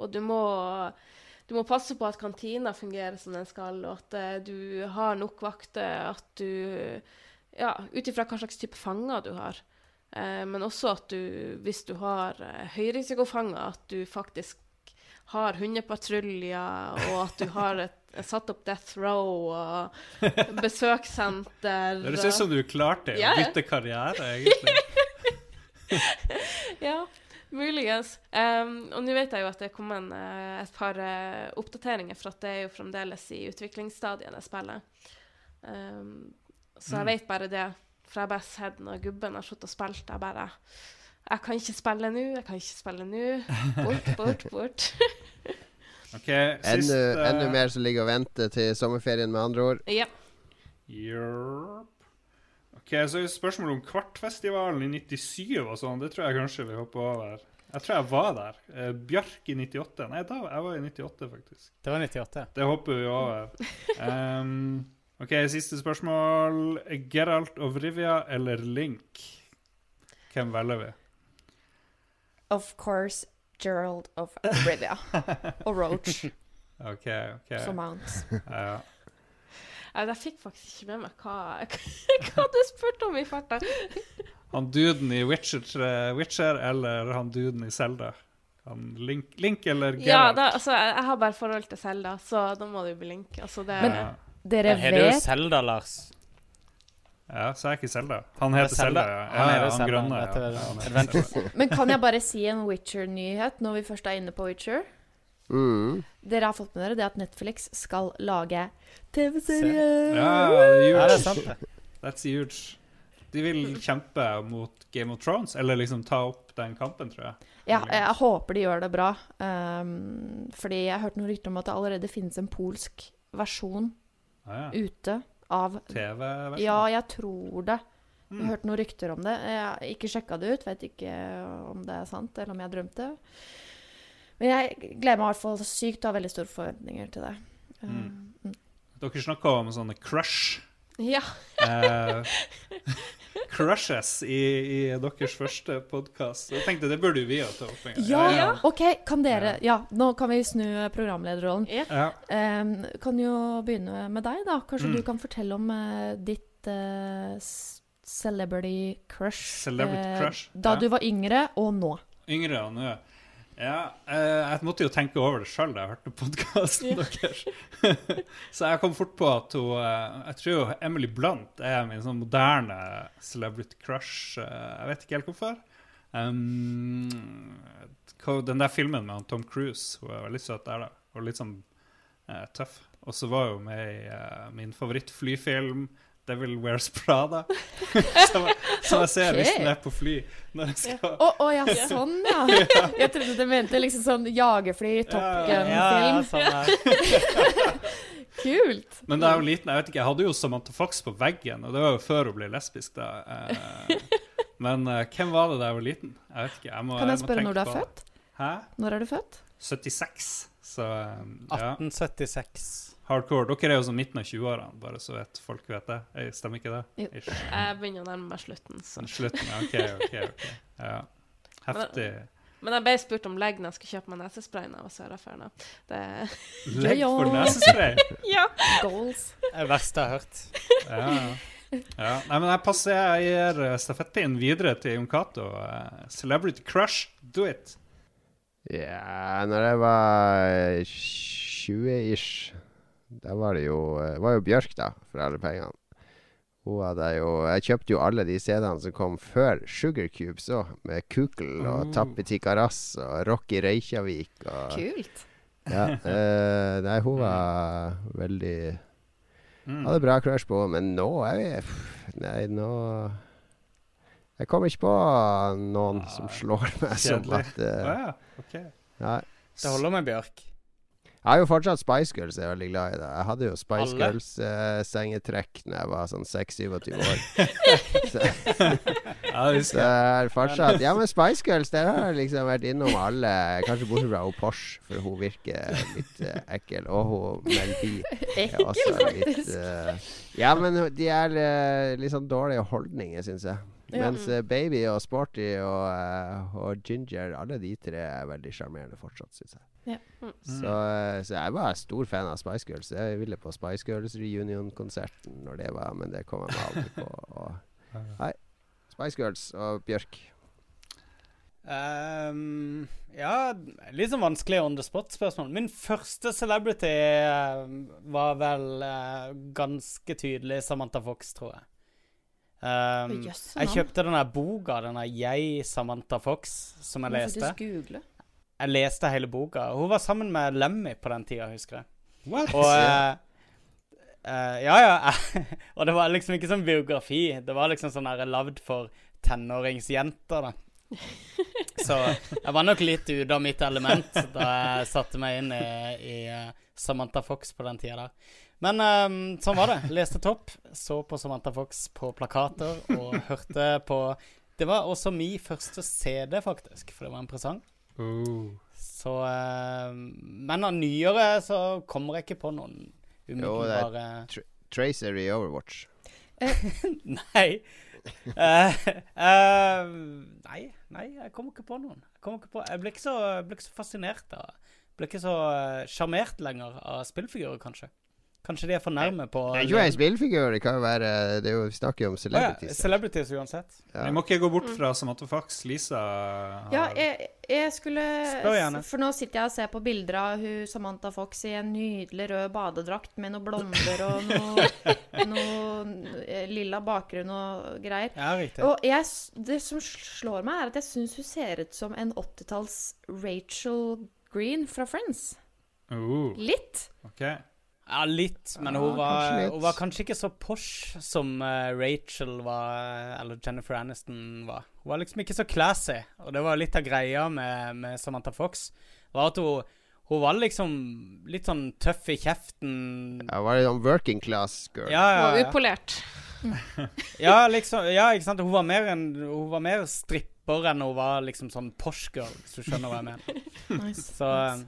Og du må, du må passe på at kantina fungerer som den skal, og at du har nok vakter, at du Ja, ut ifra hva slags type fanger du har. Eh, men også at du, hvis du har eh, høyrisikofanger, at du faktisk har hundepatruljer, og at du har et (laughs) satt opp Death Row og (laughs) besøkssenter. Det høres ut som du klarte Ja, bytte karriere, egentlig. (laughs) Ja, muligens. Um, og nå vet jeg jo at det er kommet uh, et par uh, oppdateringer, for at det er jo fremdeles i utviklingsstadiet, det spillet. Em, så jeg Mm. vet bare det. For jeg har bare sett når gubben har sittet og spilt, jeg bare Jeg kan ikke spille nå, jeg kan ikke spille nå. Bort, bort, bort. (laughs) OK, Enda, siste enda mer som ligger og venter til sommerferien, med andre ord. ja. Yep. OK, så Spørsmålet om Kvartfestivalen i 97 og sånn. Det tror jeg kanskje vi hopper over. Jeg tror jeg var der. Eh, Bjørk i 98. Nei, da, jeg var i 98, faktisk. Det var 98. Det hopper vi over. (laughs) Um, OK, siste spørsmål. Geralt of Rivia eller Link? Hvem velger vi? Of course, Gerald of Rivia. Og Roach (laughs) OK, OK. som Mount. Ja. Jeg, jeg fikk faktisk ikke med meg hva, (laughs) hva du spurte om i farta. Han duden i Witcher, Witcher eller han duden i Zelda? Link, Link eller Ja, Geralt? da, altså, jeg, jeg har bare forhold til Selda, så da må det jo bli Link. Altså, det, Men- ja. Dere vet Er det jo Selda, Lars? ja, så er ikke Zelda. Han heter. Zelda, ja. Han ja, ja, han Zelda, grønne. Ja. Men kan jeg bare si en Witcher-nyhet når vi først er inne på Witcher? Mm. Dere har fått med dere det at Netflix skal lage TV-serie. Ja, det Ja, det er sant, det. That's huge. De vil kjempe mot Game of Thrones, eller liksom ta opp den kampen, tror jeg. Ja, jeg håper de gjør det bra. Um, fordi jeg har hørt noen rykter om at det allerede finnes en polsk versjon ja. ute av TV-versjon. Ja, jeg tror det. Jeg Mm. har hørt noen rykter om det. Jeg har ikke sjekka det ut, vet ikke om det er sant, eller om jeg drømte. Men jeg gleder meg i hvert fall sykt og har veldig store forventninger til det. Mm. mm. Dere snakka om sånne crush. Ja. Eh, crushes i, i deres første podkast. Jeg tenkte det burde jo vi ha tatt opp en gang. Ja, ja. OK, kan dere Ja, nå kan vi snu programlederrollen. ja. Um, kan jo begynne med deg, da. Kanskje Mm. du kan fortelle om eh, ditt eh, celebrity crush. Celebrity eh, crush, Da ja. du var yngre, og nå. Yngre og nå. Ja, eh, jeg måtte jo tenke over det sjøl da jeg hørte podkasten (laughs) deres. så jeg kom fort på at hun eh, Jeg tror Emily Blunt er min sånn moderne celebrity crush. eh, jeg vet ikke helt hvorfor. Um, den der filmen med Tom Cruise, hun er veldig søt der, da. Og litt sånn uh, tøff. Og så var hun med i uh, min favorittflyfilm, 'Devil Wears Prada'. (laughs) som, som jeg ser okay. hvis den er på fly. Når jeg skal Å, oh, ja, sånn, (laughs) ja. Jeg trodde du mente liksom sånn jagerfly, Top Ja, Ja, Gun-film. sånn ja. (laughs) Kult. Men da jeg var liten, jeg vet ikke, jeg hadde jo Samantha Fox på veggen, og det var jo før hun ble lesbisk. da. Eh, men eh, hvem var det da jeg var liten? Jeg vet ikke. Jeg må, Kan jeg må spørre tenke når du er på født? Hæ? Når er du født? 76. Så eh, ja. 1876. Hardcore. Dere er jo sånn midten av 20-årene, bare så vet folk vet det. Jeg Stemmer ikke det? Jo. Ish. Jeg begynner å nærme meg slutten, så. Slutten, ja. OK, OK. ok. (laughs) Ja. Heftig. Men jeg ble spurt om legg når jeg skulle kjøpe meg nesespray da jeg var nå. Det Legg for nesespray. (laughs) Ja. Goals. Det er det verste jeg har hørt. Ja, ja. ja. Nei, men jeg passer Jeg gir eh, stafettpinnen videre til Jon Cato. Eh, Celebrity crush, do it. Ja, når jeg var 20-ish, da var det jo Det var jo Bjørk, da, for alle pengene. Hun hadde jo Jeg kjøpte jo alle de CD-ene som kom før Sugar Cubes òg, med Kukkel og mm. Tappeti Karas og Rock i Reykjavik og Kult. Ja. eh, nei, hun var veldig Mm. Hadde bra crush på henne, men nå er vi Nei, nå Jeg kommer ikke på noen Ah, som slår meg som at uh, ah, ja, okay. Nei. Det holder med Bjørk. Jeg har jo fortsatt Spice Girls, jeg er veldig glad i det. Jeg hadde jo Spice Alle? Girls-sengetrekk da jeg var sånn 26-27 år. (laughs) så, Ja, det så er fortsatt Ja, men Spice Girls, der har jeg liksom vært innom alle. Kanskje bortsett fra hun Porsche, for hun virker litt eh, ekkel. Og hun Mel B er Ekkel, også litt faktisk. eh, Ja, men de er eh, litt sånn dårlige holdninger, syns jeg. Ja. Mens eh, Baby og Sporty og, eh, og Ginger, alle de tre er veldig sjarmerende fortsatt, syns jeg. Ja. Mm. Så, eh, så jeg var stor fan av Spice Girls. Jeg ville på Spice Girls reunion-konserten når det var, men det kom jeg meg aldri på. Og, (laughs) nei. Spice Girls og Bjørk. Um, ja, litt sånn vanskelig on the spot-spørsmål. Min første celebrity eh, var vel uh, ganske tydelig Samantha Fox, tror jeg. Um, jeg kjøpte denne boka, denne Jeg, Samantha Fox, som jeg Må leste. Jeg leste hele boka. Hun var sammen med Lemmy på den tida, husker jeg. What? Og uh, uh, Ja, ja. (laughs) og det var liksom ikke sånn biografi. Det var liksom sånn her lagd for tenåringsjenter, da. (laughs) Så jeg var nok litt ute av mitt element da jeg satte meg inn i, i eh, Samantha Fox på den tida der. Men um, sånn var det. Leste topp, så på Samantha Fox på plakater og hørte på Det var også min første CD, faktisk, for det var en presang. Oh. Så eh, Men av nyere så kommer jeg ikke på noen umiddelbare Tracer i Overwatch. (laughs) Nei. uh, uh, nei, nei, jeg kommer ikke på noen. Jeg, kommer ikke på, jeg blir, ikke så, ble ikke så fascinert av Blir ikke så eh, sjarmert lenger av spillfigurer, kanskje. Kanskje de er for nærme på Det er jo en spillfigur, det kan jo være det er jo, Vi snakker jo om celebrities. ja, celebrities. uansett. Ja. Vi må ikke gå bort fra Samantha Fox. Lisa har Ja, jeg, jeg skulle Spør gjerne. For nå sitter jeg og ser på bilder av hun Samantha Fox i en nydelig rød badedrakt med noen blonder og noe, (laughs) noe eh, lilla bakgrunn og greier. Ja, riktig. Og jeg, det som slår meg, er at jeg syns hun ser ut som en 80-talls Rachel Green fra Friends. Uh. Litt. OK. Ja, litt, men Ja, hun, var, litt. hun var kanskje ikke så posh som eh, Rachel var, eller Jennifer Aniston var. Hun var liksom ikke så classy, og det var litt av greia med, med Samantha Fox. Var at hun, hun var liksom litt sånn tøff i kjeften. Ja, var en sånn working class girl? Ja, ja, ja. upolert. (laughs) ja, liksom, ja, ikke sant. Hun var mer, en, hun var mer stripper enn hun var liksom sånn posh girl, hvis du skjønner hva jeg mener. (laughs) Nice. Så eh,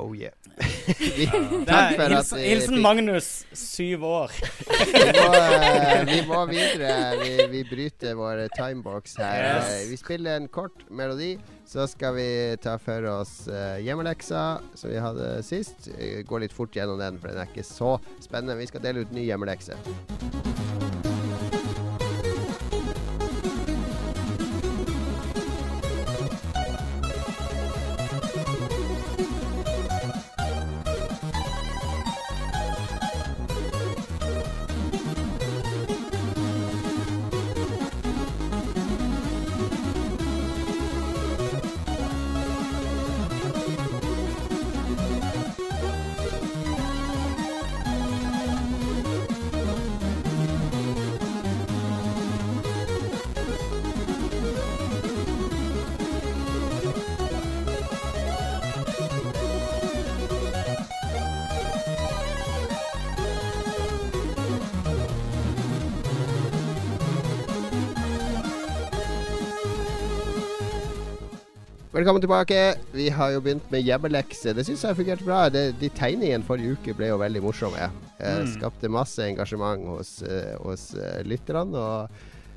Oh yeah. (laughs) vi, det takk for at vi hilsen fikk- Magnus, syv år. vi, må, eh, vi må (laughs) videre. Vi, vi bryter vår timebox her. Yes. Eh, Vi spiller en kort melodi. Så skal vi ta for oss eh, hjemmeleksa som vi hadde sist. Eh, Gå litt fort gjennom den, for den er ikke så spennende. Vi skal dele ut ny hjemmelekse. Velkommen tilbake. Vi har jo begynt med hjemmelekse. Det syns jeg fungerte bra. Det, de tegningene forrige uke ble jo veldig morsomme. Eh, Mm. Skapte masse engasjement hos, eh, hos eh, lytterne. Og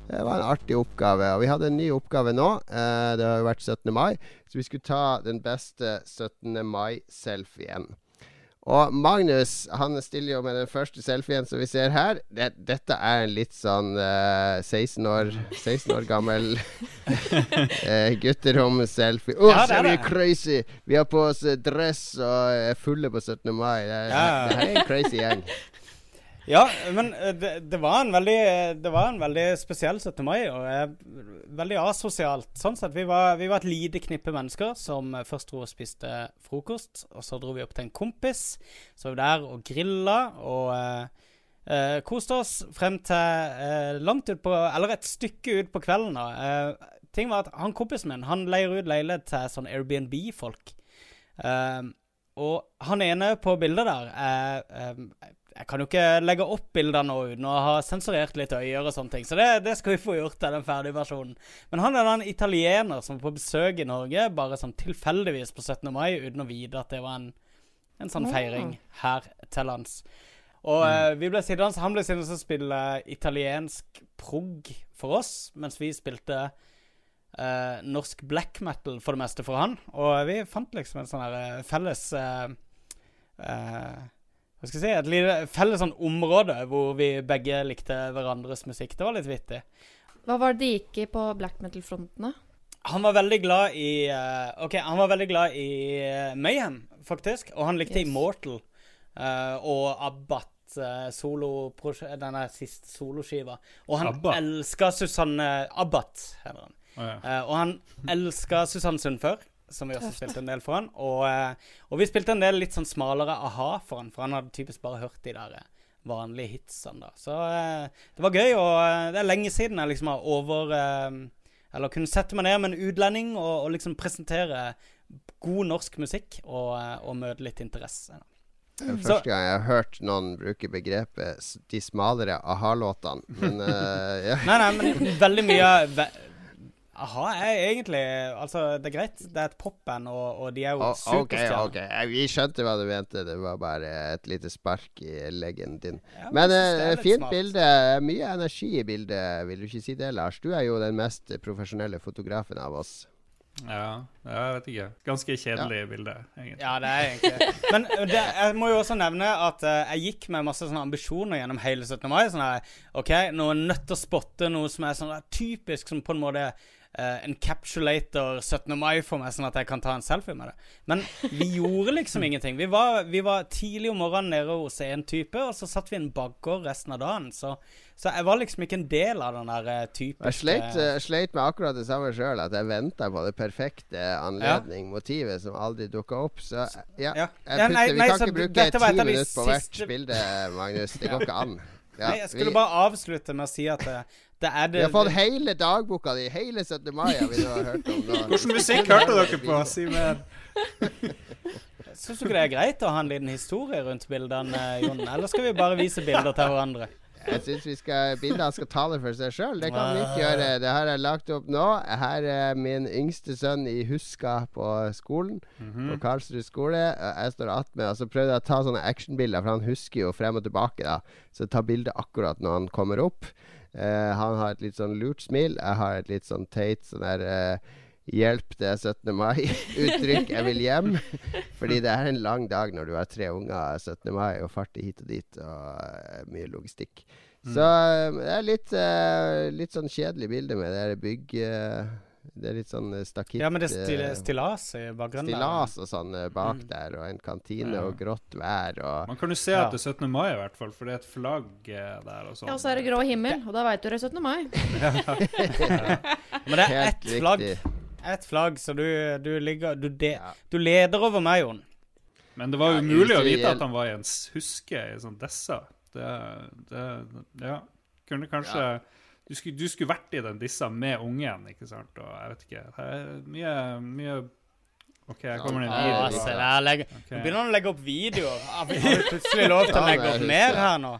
det var en artig oppgave. Og vi hadde en ny oppgave nå. Det har jo vært 17. mai, så vi skulle ta den beste 17. mai-selfien. Og Magnus han stiller jo med den første selfien som vi ser her. Det, dette er en litt sånn uh, 16, år, 16 år gammel uh, (laughs) gutterom-selfie. Å, Ja, det så er vi crazy! Vi har på oss eh, dress og er fulle på 17. mai. Det, er- Ja. det er en crazy gjeng. Ja, men eh, det, det, var veldig, det var en veldig spesiell 17. mai, og eh, veldig asosialt. Sånn sett, vi var, vi var et lite knippe mennesker som eh, først dro og spiste frokost, og så dro vi opp til en kompis. Så var vi der og grilla og eh, eh, koste oss frem til eh, langt ut på Eller et stykke ut på kvelden, da. Eh, ting var at han kompisen min han leier ut leilighet til sånn Airbnb-folk. Eh, og han ene på bildet der er eh, jeg kan jo ikke legge opp bilder nå uten å ha sensurert litt øyer og sånne ting. Så det, det skal vi få gjort til den ferdige versjonen. Men han er en italiener som er på besøk i Norge, bare sånn tilfeldigvis på 17. mai, uten å vite at det var en, en sånn feiring her til lands. Og eh, vi ble sittende, han ble sittende og spille italiensk prog for oss, mens vi spilte uh, norsk black metal for det meste for han. Og vi fant liksom en sånn her eh, felles eh, eh, hva skal jeg si, et lite felles sånn område hvor vi begge likte hverandres musikk. Det var litt vittig. Hva var det de gikk i på black metal-frontene? Han var veldig glad i uh, OK, han var veldig glad i uh, Mayhem, faktisk. Og han likte Yes. Immortal uh, og Abbat. Solo denne siste soloskiva. Og han Abba? elska Susanne Abbat, heter han. Oh, ja. Eh, og han elska Susanne Sundfør, som vi også Tøft. spilte en del for han. Og, eh, og vi spilte en del litt sånn smalere a-ha for han, for han hadde typisk bare hørt de der eh, vanlige hitsene, da. Så eh, det var gøy, og det er lenge siden jeg liksom har over Eller kunne sette meg ned med en utlending og, og liksom presentere god norsk musikk og, og møte litt interesse. Det er Første gang jeg har hørt noen bruke begrepet 'de smalere a-ha-låtene'. Men uh, (laughs) ja. Nei, nei, men veldig mye ve A-ha er egentlig Altså, det er greit. Det er et popband, og, og de er jo oh, superstjerner. ok. ok. Vi skjønte hva du mente. Det var bare et lite spark i leggen din. Ja, Men jeg eh, fint smart. bilde. Mye energi i bildet, vil du ikke si det, Lars? Du er jo den mest profesjonelle fotografen av oss. ja, jeg vet ikke. Ganske kjedelig bilde, egentlig. Ja, det er egentlig Men uh, det, jeg må jo også nevne at uh, jeg gikk med masse sånne ambisjoner gjennom hele 17. mai. Sånn her, OK, nå er jeg nødt til å spotte noe som er sånn typisk som på en måte uh, encapsulator 17. mai for meg, sånn at jeg kan ta en selfie med det. Men vi (laughs) gjorde liksom ingenting. Vi var, vi var tidlig om morgenen nede hos en type, og så satt vi i en bakgård resten av dagen. Så, så jeg var liksom ikke en del av den der typen. Jeg sleit, eh, sleit med akkurat det samme sjøl, at jeg venta på det perfekte anledning, motivet, som aldri dukka opp. Så eh, ja, Ja. jeg Ja, putter, nei, vi nei, kan ikke bruke ti minutter på hvert siste- bilde, Magnus. Det (laughs) går ikke an. Ja, Nei, jeg skulle vi, bare avslutte med å si at det, det er det vi har fått hele dagboka di, hele 17. mai, har vi nå hørt om nå. (laughs) Hvilken musikk hørte dere på? Si mer. Syns du ikke det er greit å ha en liten historie rundt bildene, Jon? Eller skal vi bare vise bilder til hverandre? Jeg syns bildene skal tale for seg sjøl. Det kan vi ikke gjøre. Det har jeg lagt opp nå. Her er min yngste sønn i Huska på skolen. På Karlsrud skole. Jeg står attmed, og så prøvde jeg å ta sånne actionbilder, for han husker jo frem og tilbake. da Så ta bilde akkurat når han kommer opp. Eh, han har et litt sånn lurt smil. Jeg har et litt sånn teit sånn der eh, Hjelp, det er 17. mai-uttrykk. (laughs) Jeg vil hjem. (laughs) Fordi det er en lang dag når du har tre unger 17. mai og farter hit og dit. Og eh, mye logistikk. Så eh, det er litt, eh, litt sånn kjedelig bilde med det der bygg... det er litt sånn eh, stakitt... Ja, men det er stil, eh, stillas i bakgrunnen. Stillas og sånn eh, bak Mm. der, og en kantine Ja. og grått vær og Man kan jo se Ja. at det er 17. mai, i hvert fall, for det er et flagg der. og sånn. Ja, og så er det grå himmel, og da veit du det er 17. mai. (laughs) Men det er Helt ett flagg. Ett flagg, så du, du ligger du, de, Ja. du leder over meg, Jon. Men det var Ja, umulig å vite at han var i en huske i sånn dessa. Det, det Ja. Kunne kanskje du, skulle, du skulle vært i den dissa med ungen, ikke sant? Og jeg vet ikke. Det er mye, mye OK, jeg kommer inn en video. se der, legger, okay. Begynner han å legge opp videoer. Har vi plutselig (laughs) lov til å legge opp mer her nå?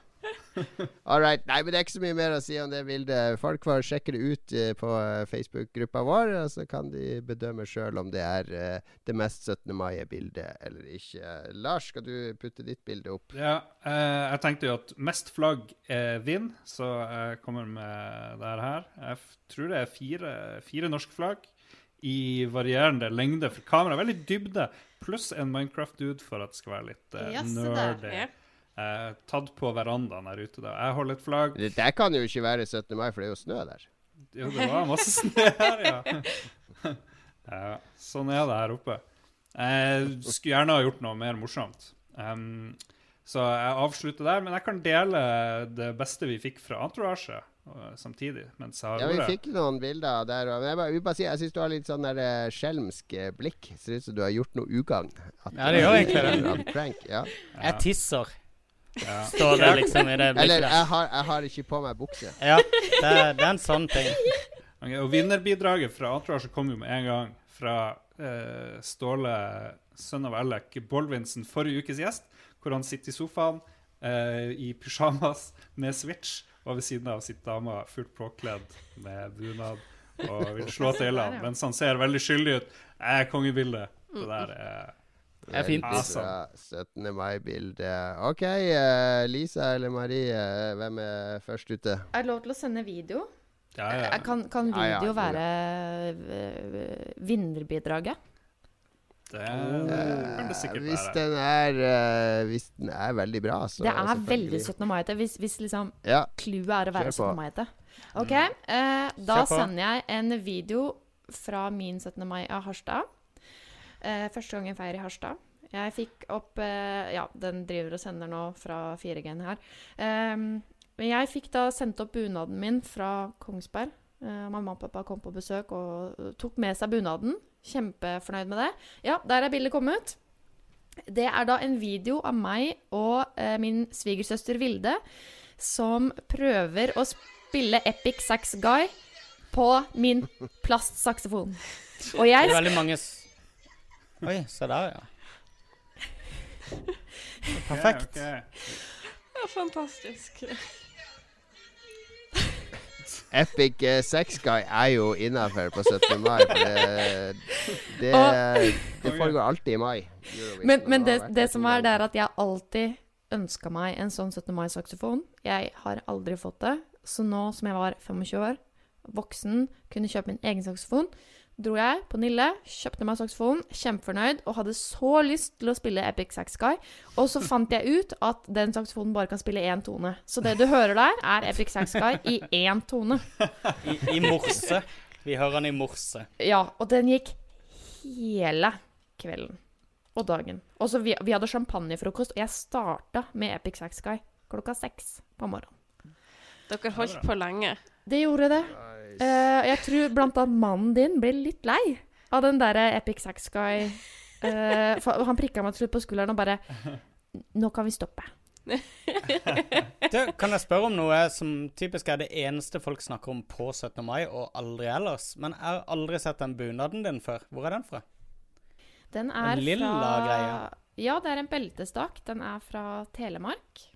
All right. Nei, men det er ikke så mye mer å si om det bildet. Folk får sjekke det ut eh, på eh, Facebook-gruppa vår, og så kan de bedømme sjøl om det er eh, det mest 17. mai-bildet eller ikke. Lars, skal du putte ditt bilde opp? Ja, eh, jeg tenkte jo at mest flagg vinner, så jeg kommer med det her. Jeg tror det er fire, fire norske flagg i varierende lengde for kamera. Veldig dybde, pluss en Minecraft-dude for at det skal være litt uh, nerdy. Eh, tatt på verandaen her ute. da. Jeg holder et flagg. Det der kan jo ikke være 17. mai, for det er jo snø der. Jo, det var masse snø her, ja. (laughs) ja. Sånn er det her oppe. Jeg skulle gjerne ha gjort noe mer morsomt. Um, så jeg avslutter der. Men jeg kan dele det beste vi fikk fra Entourage uh, samtidig. mens jeg har Ja, vi fikk noen bilder der. Men jeg, bare, jeg, bare si, jeg syns du har litt sånn der eh, skjelmsk eh, blikk. Ser ut som du har gjort noe ugagn. Ja, det gjør egentlig det. Ja. Jeg tisser, Ja. (laughs) står det liksom i det Eller blikket jeg har, jeg har ikke på meg bukse. Ja, det, det er en sånn ting. (laughs) Okay, og vinnerbidraget fra Entourage kom jo med en gang fra eh, Ståle, sønn av Ellek Bolvinsen, forrige ukes gjest, hvor han sitter i sofaen eh, i pysjamas med Switch, og ved siden av sitter dama fullt påkledd med bunad og vil slå til han, (laughs) mens han ser veldig skyldig ut. Jeg er kongebildet. Det der er Det er fint. Altså. 17. mai-bilde. OK, eh, Lisa eller Marie, eh, hvem er først ute? Er det lov til å sende video? ja, ja. Eh, Kan, kan video ja. være vinnerbidraget? Det kan det sikkert være. hvis den er uh, Hvis den er veldig bra, så Det er veldig 17. mai-ete. Hvis, hvis liksom Ja. clouet er å være 17. mai-ete. OK, Uh, da sender jeg en video fra min 17. mai av Harstad. Eh, første gang jeg feirer i Harstad. Jeg fikk opp eh, Ja, den driver og sender nå fra 4G-en her. Ehm, men jeg fikk da sendt opp bunaden min fra Kongsberg. Eh, mamma og pappa kom på besøk og eh, tok med seg bunaden. Kjempefornøyd med det. Ja, der er bildet kommet. Det er da en video av meg og eh, min svigersøster Vilde som prøver å spille Epic Sax Guy på min plastsaksofon. (laughs) Og jeg Det er veldig mange s Oi, se der, ja. (laughs) Perfekt. Okay, okay. Ja, fantastisk. Epic eh, Sex Guy er jo innafor på 17. mai. For det, det, det foregår alltid i mai. Eurovision, Men, men det, det det som er, det er at jeg alltid ønska meg en sånn 17. mai-saksofon. Jeg har aldri fått det. Så nå som jeg var 25 år, voksen, kunne kjøpe min egen saksofon, dro jeg på Nille, kjøpte meg saksofon, kjempefornøyd, og hadde så lyst til å spille Epic Sax Guy. Og så fant jeg ut at den saksofonen bare kan spille én tone. Så det du hører der, er Epic Sax Guy i én tone. I, I morse. Vi hører den i morse. Ja, og den gikk hele kvelden og dagen. Og så vi, vi hadde champagnefrokost, og jeg starta med Epic Sax Guy klokka seks på morgenen. Dere holdt på lenge. Det gjorde det. Nice. Eh, jeg tror blant annet mannen din blir litt lei av den derre Epic Sax Guy. Uh, han prikka meg til slutt på skulderen og bare Nå kan vi stoppe. (laughs) Du, kan jeg spørre om noe som typisk er det eneste folk snakker om på 17. mai, og aldri ellers? Men jeg har aldri sett den bunaden din før. Hvor er den fra? Den er lilla fra greia. Ja, det er en beltestak. Den er fra Telemark.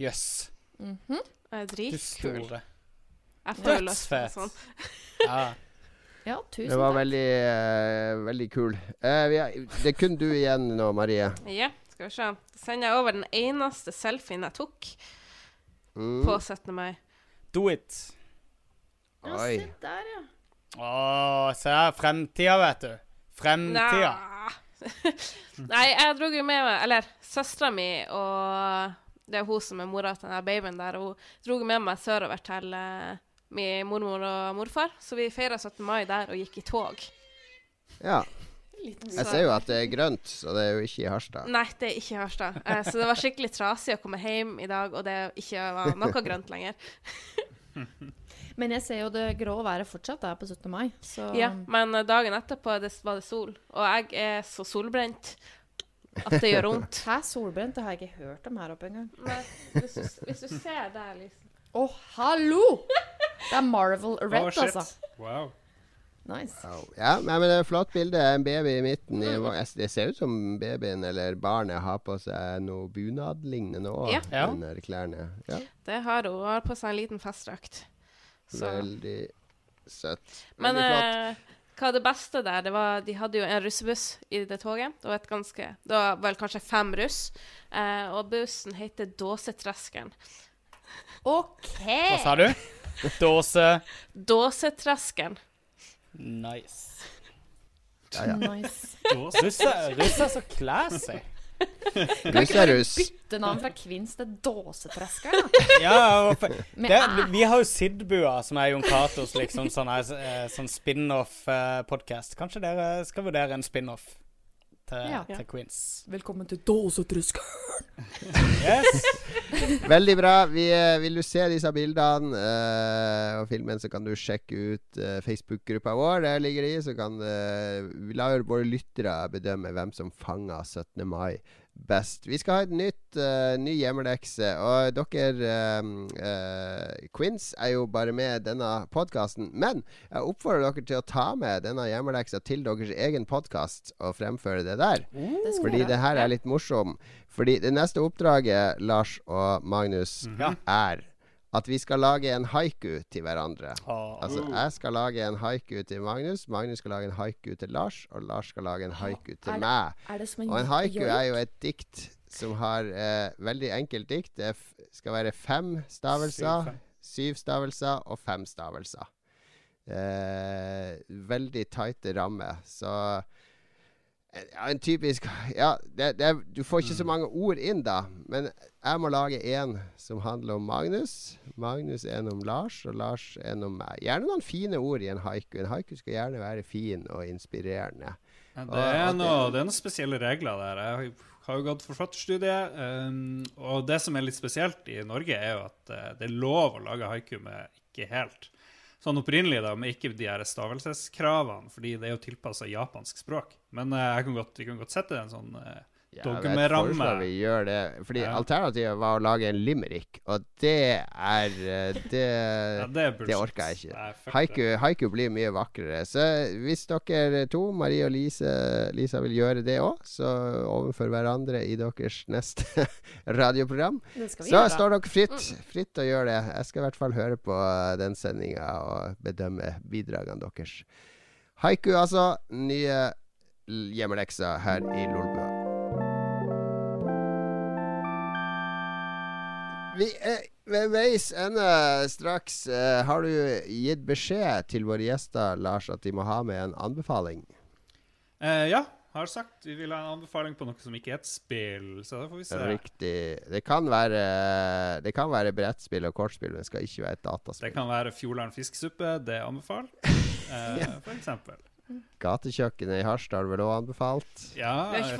Jøss. Yes. Mm -hmm. Du dritkul. Store. Jeg får jo lyst på Dødsfet. sånn. (laughs) Ja. Ja, tusen Det var takk. veldig, uh, veldig kul. Uh, vi er, det er kun du igjen nå, Marie. Ja, skal vi se. Da sender jeg over den eneste selfien jeg tok Mm. på 17. mai. Do it. Ja, se der, ja. Å, se her. Fremtida, vet du. Fremtida. (laughs) Nei. Jeg dro jo med meg Eller søstera mi og Det er hun som er mora til den babyen der. Hun dro med meg sørover til eh, min mormor og morfar. Så vi feira 17. mai der og gikk i tog. Ja. Jeg ser jo at det er grønt, så det er jo ikke i Harstad. Nei, det er ikke i Harstad. Eh, så det var skikkelig trasig å komme hjem i dag, og det ikke var noe grønt lenger. (laughs) Men jeg ser jo det grå været fortsatt der på 17. mai, så Ja, Men dagen etterpå det, var det sol, og jeg er så solbrent at det gjør vondt. (laughs) Hæ, solbrent? Det har jeg ikke hørt om her oppe engang. Nei, hvis du, hvis du ser der, liksom. Å, hallo! Det er Marvel Red, Oh, altså. Wow. Nice. Wow. Ja, men det er et flott bilde. En baby i midten. I, det ser ut som babyen eller barnet har på seg noe bunadlignende òg Ja. Under klærne. Ja, Det har hun. Hun har på seg en liten festdrakt. Veldig søtt. Men flott. eh, hva er det beste der? Det var, de hadde jo en russebuss i det toget. Det var, et ganske, det var vel kanskje fem russ. Eh, og bussen heter Dåsetreskeren. OK! Hva sa du? Dåse. Dåsetreskeren. Nice. Ja, ja. Nice. Russ er, russ er så classy. Kan ikke bare bytte navn fra Kvinns til Dåsetresker? Ja, det, vi har jo Sidbua, som er Jon Catos liksom sånn, eh, sånn spin-off-podkast. Kanskje dere skal vurdere en spin-off til, Ja. til Queens. Velkommen til Dåsetreskeren. Yes. (laughs) Veldig bra. Vi, eh, vil du se disse bildene uh, og filmen, så kan du sjekke ut uh, Facebook-gruppa vår. Der ligger de. Så kan uh, vi lar våre lyttere bedømme hvem som fanga 17. mai best. Vi skal ha et nytt uh, ny hjemmelekse. Og dere um, uh, Quins er jo bare med denne podkasten. Men jeg oppfordrer dere til å ta med denne hjemmeleksa til deres egen podkast og fremføre det der. Mm. Fordi det her er litt morsom. Fordi det neste oppdraget, Lars og Magnus, Ja. er at vi skal lage en haiku til hverandre. Ah. Altså, jeg skal lage en haiku til Magnus, Magnus skal lage en haiku til Lars, og Lars skal lage en haiku er til det- meg. Er det som en Og en haiku er jo et dikt som har eh, veldig enkelt dikt. Det skal være fem stavelser, Syv, fem. syv stavelser og fem stavelser. Eh, veldig tighte rammer. Så ja, en typisk Ja, det, det, du får ikke så mange ord inn, da. Men jeg må lage en som handler om Magnus. Magnus en om Lars, og Lars en om meg. Gjerne noen fine ord i en haiku. En haiku skal gjerne være fin og inspirerende. Ja, det, er og noe, det er noen spesielle regler der. Jeg har jo gått forfatterstudiet, um, og det som er litt spesielt i Norge, er jo at eh, det er lov å lage haiku med ikke helt sånn opprinnelig, da, med ikke de her stavelseskravene, fordi det er jo tilpassa japansk språk. Men uh, kan godt, vi kan godt sette en sånn eh, Ja, jeg foreslår vi gjør det. Fordi Ja. alternativet var å lage en limerick, og det er eh, Det, (laughs) ja, det, er det orker jeg ikke. Nei, Haiku, haiku blir mye vakrere. Så hvis dere to, Marie og Lise, Lisa, vil gjøre det òg, så overfor hverandre i deres neste (laughs) radioprogram, så gjøre. står dere fritt, fritt å gjøre det. Jeg skal i hvert fall høre på eh, den sendinga og bedømme bidragene deres. Haiku, altså. Nye hjemmelekser her i Lolbua. Vi er ved veis ende straks. Eh, har du gitt beskjed til våre gjester, Lars, at de må ha med en anbefaling? Eh, ja, har sagt vi vil ha en anbefaling på noe som ikke er et spill, så da får vi se. Riktig. Det kan være Det kan være brettspill og kortspill, men det skal ikke være et dataspill. Det kan være Fjordland fiskesuppe, det er anbefalt, (laughs) eh, for eksempel. Gatekjøkkenet i Harstad har du vel òg anbefalt? Ja,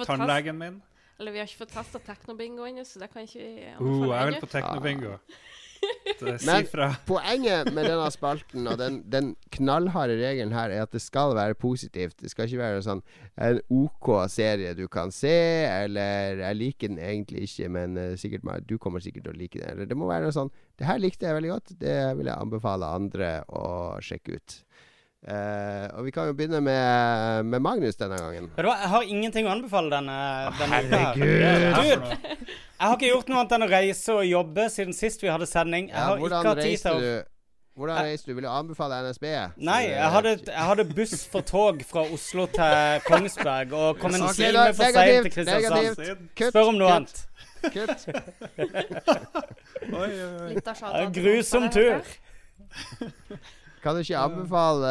tannlegen min. Eller vi har ikke fått testa teknobingo ennå, så det kan ikke vi Uh, anbefale jeg vil på teknobingo. Det- (laughs) Men- Poenget med denne spalten og den, den knallharde regelen her er at det skal være positivt. Det skal ikke være sånn en OK serie du kan se, eller 'jeg liker den egentlig ikke, men eh, sikkert, du kommer sikkert til å like den'. Eller det må være noe sånn 'det her likte jeg veldig godt, det vil jeg anbefale andre å sjekke ut'. Eh, og vi kan jo begynne med, med Magnus denne gangen. Hva, jeg har ingenting å anbefale denne, denne uka. herregud. Dude, jeg har ikke gjort noe annet enn å reise og jobbe siden sist vi hadde sending. Jeg Ja, har ikke hatt tid til å du? Hvordan reiste du? Vil du anbefale NSB? Nei, jeg hadde, jeg hadde buss for tog fra Oslo til Kongsberg og kom en time for seint til Kristiansand. negativt. Kutt, Spør om noe kutt, annet. Kutt. Oi, oi, oi. Litt av Ja, Grusom tur. Kan du ikke anbefale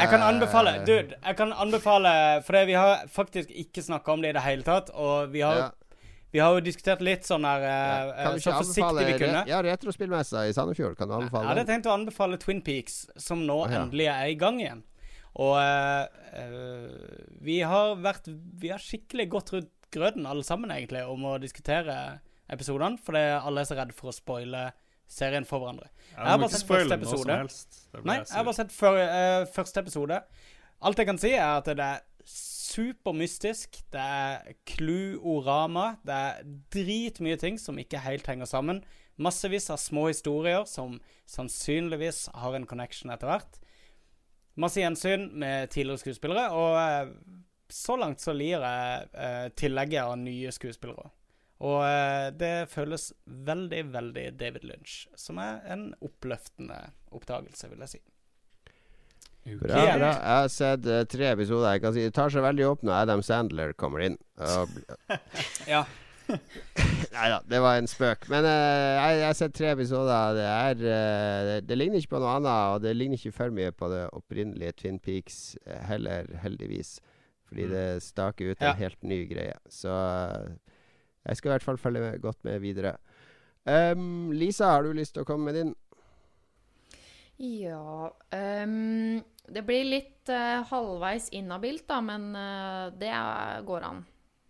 Jeg kan anbefale Dude, jeg kan anbefale For vi har faktisk ikke snakka om det i det hele tatt. Og vi har, ja, vi har jo diskutert litt sånn her ja. eh, du Så forsiktig vi kunne. re Ja, Retrospillmessa i Sandefjord. Kan du anbefale? Jeg hadde tenkt å anbefale Twin Peaks, som nå Å, ja. endelig er i gang igjen. Og eh, eh, vi har vært Vi har skikkelig gått rundt grøten, alle sammen, egentlig, om å diskutere episodene, fordi alle er så redd for å spoile serien for hverandre. Jeg har bare sett første episode. Nei, jeg jeg har bare sett før, uh, første episode. Alt jeg kan si, er at det er supermystisk. Det er cluorama. Det er dritmye ting som ikke helt henger sammen. Massevis av små historier som sannsynligvis har en connection etter hvert. Masse gjensyn med tidligere skuespillere, og uh, så langt så lir jeg uh, tillegget av nye skuespillere. Og eh, det føles veldig, veldig David Lynch, som er en oppløftende oppdagelse, vil jeg si. Bra, bra. Jeg har sett uh, tre episoder. Jeg kan si Det tar seg veldig opp når Adam Sandler kommer inn. Ja. (laughs) (laughs) nei da, det var en spøk. Men uh, jeg, jeg har sett tre episoder. Det er uh, det, det ligner ikke på noe annet, og det ligner ikke for mye på det opprinnelige Twin Peaks heller, heldigvis. Fordi Mm. det staker ut Ja. en helt ny greie. Så eh, jeg skal i hvert fall følge med, godt med videre. Um, Lisa, har du lyst til å komme med din? Ja um, Det blir litt uh, halvveis inhabilt, da, men uh, det er, går an.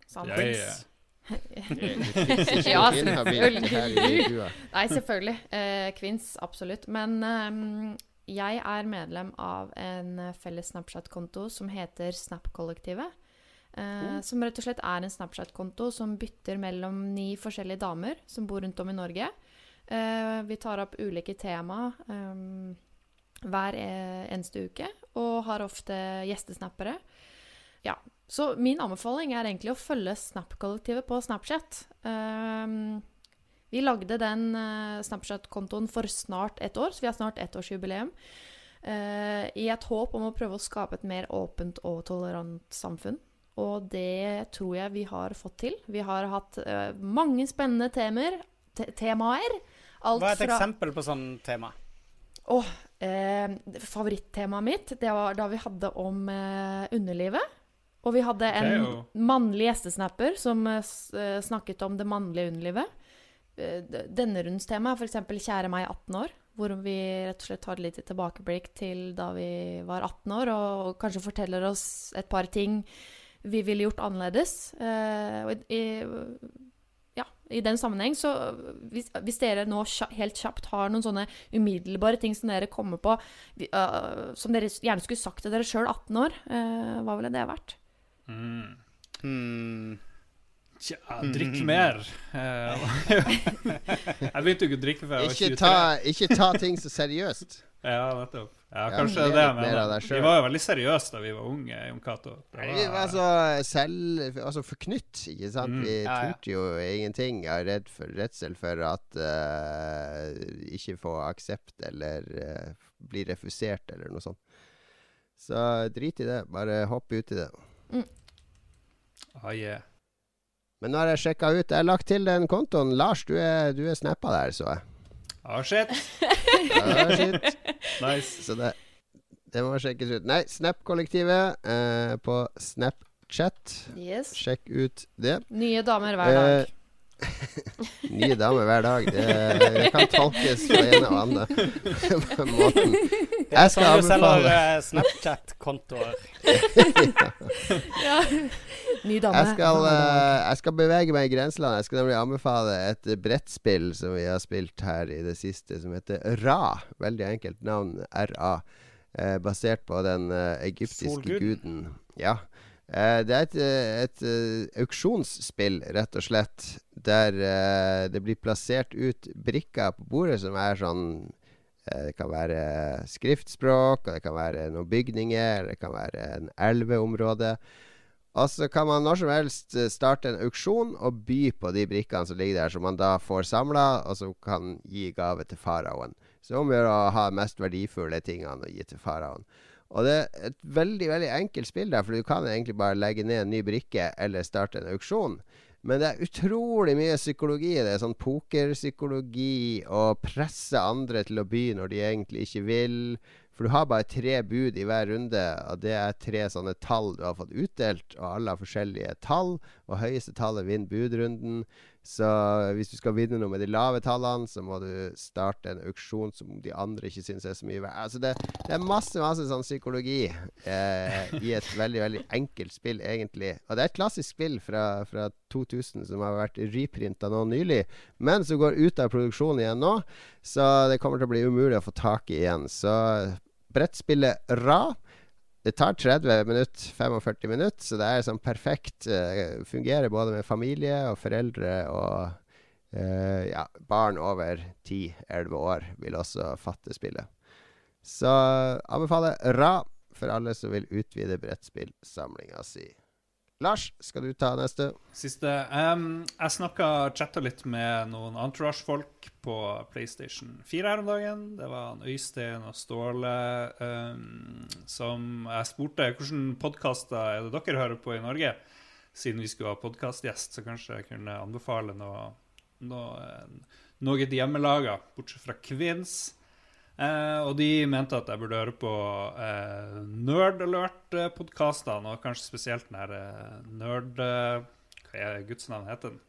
Sant? Ja, ja, ja. (laughs) Selvfølgelig. Nei, selvfølgelig. Eh, kvinns, absolutt. Men ehm, jeg er medlem av en felles Snapchat-konto som heter Snap-kollektivet. Eh, Som rett og slett er en Snapchat-konto som bytter mellom ni forskjellige damer som bor rundt om i Norge. Uh, vi tar opp ulike tema um, hver eneste uke, og har ofte gjestesnappere. Ja, så min anbefaling er egentlig å følge Snap-kollektivet på Snapchat. Ehm, vi lagde den Snapchat-kontoen for snart ett år, så vi har snart ettårsjubileum. I et håp om å prøve å skape et mer åpent og tolerant samfunn. Og det tror jeg vi har fått til. Vi har hatt uh, mange spennende temaer. Te temaer. Alt Hva er et fra eksempel på sånn tema? Oh, eh, favorittemaet mitt, det var da vi hadde om eh, underlivet. Og vi hadde en er mannlig gjestesnapper som eh, eh, snakket om det mannlige underlivet. Eh, Denne rundens tema er f.eks. 'Kjære meg 18 år', hvor vi rett og slett tar et lite tilbakeblikk til da vi var 18 år, og kanskje forteller oss et par ting vi ville gjort annerledes. Uh, og i, ja, I den sammenheng, så hvis, hvis dere nå helt kjapt har noen sånne umiddelbare ting som dere kommer på, vi, øh, som dere gjerne skulle sagt til dere sjøl 18 år, uh, hva ville det vært? Mm. Mm. Tja, drikk mer. Eh, (laughs) jeg begynte jo ikke å drikke før jeg var Ikke 23. ta, ikke ta ting så seriøst. Ja, nettopp. Ja, Ja, kanskje ja, det det selv. Vi var jo veldig seriøse da vi var unge, Jon Cato. Var... Vi var så selv Altså forknytt, ikke sant? Mm. Vi Ja, ja. turte jo ingenting av redd for, redsel for at uh, ikke få aksept eller uh, bli refusert eller noe sånt. Så drit i det. Bare hopp ut i det. Ah, yeah. Men nå har jeg sjekka ut. Jeg har lagt til den kontoen. Lars, du er, du er snappa der, så jeg. Ah, shit. (laughs) (laughs) Nice. Så det, det må sjekkes ut. Nei, Snap-kollektivet eh, på Snapchat. Yes. Sjekk ut det. Nye damer hver dag. Eh, Nye damer hver dag. Det, det kan tolkes på en og annen måten. Jeg skal anbefale du selger eh, Snapchat-kontoer. Ja. Ny dame. jeg skal, eh, jeg skal bevege meg i grenseland. Jeg skal nemlig anbefale et brettspill som vi har spilt her i det siste, som heter Ra. Veldig enkelt navn. RA. Eh, basert på den egyptiske Solguden. guden. Ja. Eh, det er et, eh, et eh, auksjonsspill, rett og slett, der det blir plassert ut brikker på bordet som er sånn Det kan være skriftspråk, og det kan være noen bygninger, det kan være en elveområde. Og så kan man når som helst starte en auksjon og by på de brikkene som ligger der, som man da får samla, og som kan gi gave til faraoen. Så om å gjøre å ha mest verdifulle tingene å gi til faraoen. Og det er et veldig veldig enkelt spill der, for du kan egentlig bare legge ned en ny brikke eller starte en auksjon. Men det er utrolig mye psykologi det. Sånn pokerpsykologi og presse andre til å by når de egentlig ikke vil. For du har bare tre bud i hver runde, og det er tre sånne tall du har fått utdelt. Og alle har forskjellige tall, og høyeste tallet vinner budrunden. Så hvis du skal vinne noe med de lave tallene, så må du starte en auksjon som de andre ikke syns er så mye verdt. Altså det, det er masse masse sånn psykologi eh, i et veldig veldig enkelt spill, egentlig. Og det er et klassisk spill fra, fra 2000 som har vært reprinta nå nylig, men som går ut av produksjon igjen nå. Så det kommer til å bli umulig å få tak i igjen. Så brettspillet Ra det tar 30 minutter, 45 minutter, så det er sånn perfekt. eh, fungerer både med familie og foreldre og eh, ja, barn over 10-11 år vil også fatte spillet. Så anbefaler Ra for alle som vil utvide brettspillsamlinga si. Lars, skal du ta neste? Siste. Um, jeg snakka chatta litt med noen Entourage-folk på PlayStation 4 her om dagen. Det var en Øystein og Ståle um, som jeg spurte hvilke podkaster er dere hører på i Norge. Siden vi skulle ha podkastgjest, så kanskje jeg kunne anbefale noe, noe, noe hjemmelaga, bortsett fra Kvinns. Eh, og de mente at jeg burde høre på eh, Nerd Alert-podkastene, og kanskje spesielt den her eh, Nerd... Eh, hva er Guds navn heter den?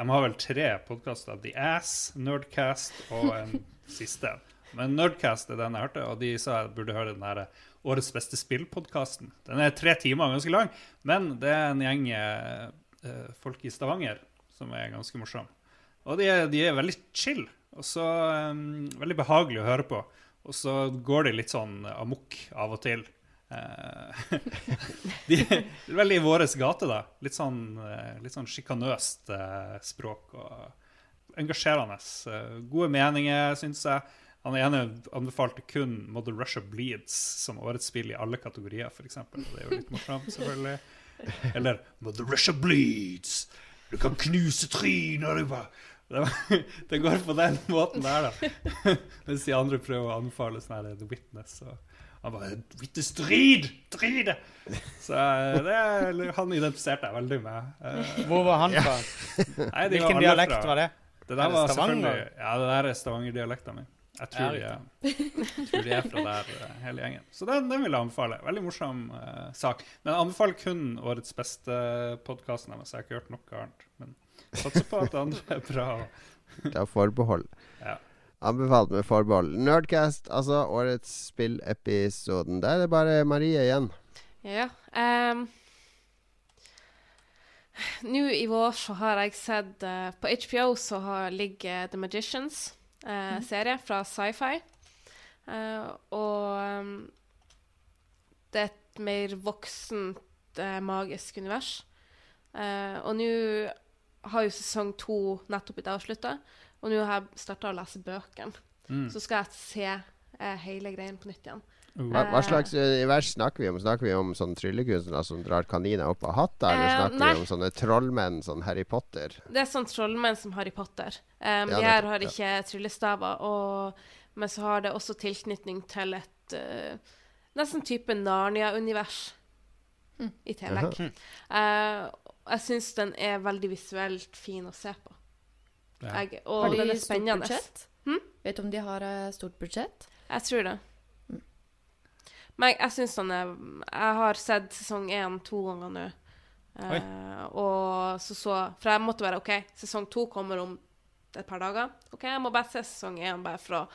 De har vel tre podkaster. The Ass, Nerdcast og en (laughs) siste. Men Nerdcast er den jeg hørte, og de sa jeg burde høre den her Årets beste spill-podkasten. Den er tre timer, ganske lang, men det er en gjeng eh, eh, folk i Stavanger som er ganske morsom. Og de er, de er veldig chill, og så um, veldig behagelig å høre på. Og så går de litt sånn amok av og til. Eh, (laughs) de er veldig i våres gate, da. Litt sånn, eh, litt sånn sjikanøst eh, språk og engasjerende. Gode meninger, syns jeg. Han ene anbefalte kun Mother Russia Bleeds som årets spill i alle kategorier, f.eks. Det er jo litt morsomt, selvfølgelig. Eller Mother Russia Bleeds! Du kan knuse trynet var- det går på den måten der, da. (laughs) Mens de andre prøver å anbefale sånn her The Witness. Og han bare Witness, drit! Drit! Så eh, det, han identifiserte jeg veldig med. Eh, Hvor var han fra? (laughs) nei, de var Hvilken alle dialekt fra- var det? Det Er der var Stavanger? Ja, det der er Stavanger-dialekta mi. Jeg tror, de er, (laughs) jeg tror de er fra der, eh, hele gjengen. Så den, den vil jeg anbefale. Veldig morsom uh, sak. Men jeg anbefaler kun årets beste-podkasten deres. Jeg har ikke hørt noe annet. Men satser på at andre er bra. (laughs) Ta forbehold. Ja. Anbefalt med forbehold. Nerdcast, altså årets spillepisoden. Der er det bare Marie igjen. Ja. Um, Nå i vår så har jeg sett uh, På HBO så har, ligger The Magicians, eh, serie fra sci-fi. Uh, og um, det er et mer voksent magisk univers. Eh, og nå har jo sesong to nettopp blitt avslutta, og nå har jeg starta å lese bøkene. Mm. Så skal jeg se eh, hele greien på nytt igjen. Hva, hva Eh. slags univers snakker vi om? Snakker vi om sånne tryllekunstnere som drar kaniner opp av hatta, eller Eh, snakker nei. vi om sånne trollmenn, som Harry Potter? Det er sånn trollmenn som Harry Potter. Um, Ja, de her har har ja. ikke tryllestaver, og, men så har det også tilknytning til et uh, nesten type Narnia-univers Mm. i tillegg. Eh, jeg syns den er veldig visuelt fin å se på. Ja. Jeg, og Har de den er spennende. Stort Hm? Vet du om de har eh, stort budsjett? Jeg tror det. Mm. Men jeg, jeg syns den er Jeg har sett sesong én to ganger nå. Eh, og så så For jeg måtte være OK, sesong to kommer om et par dager. OK, jeg må bare se sesong én bare for å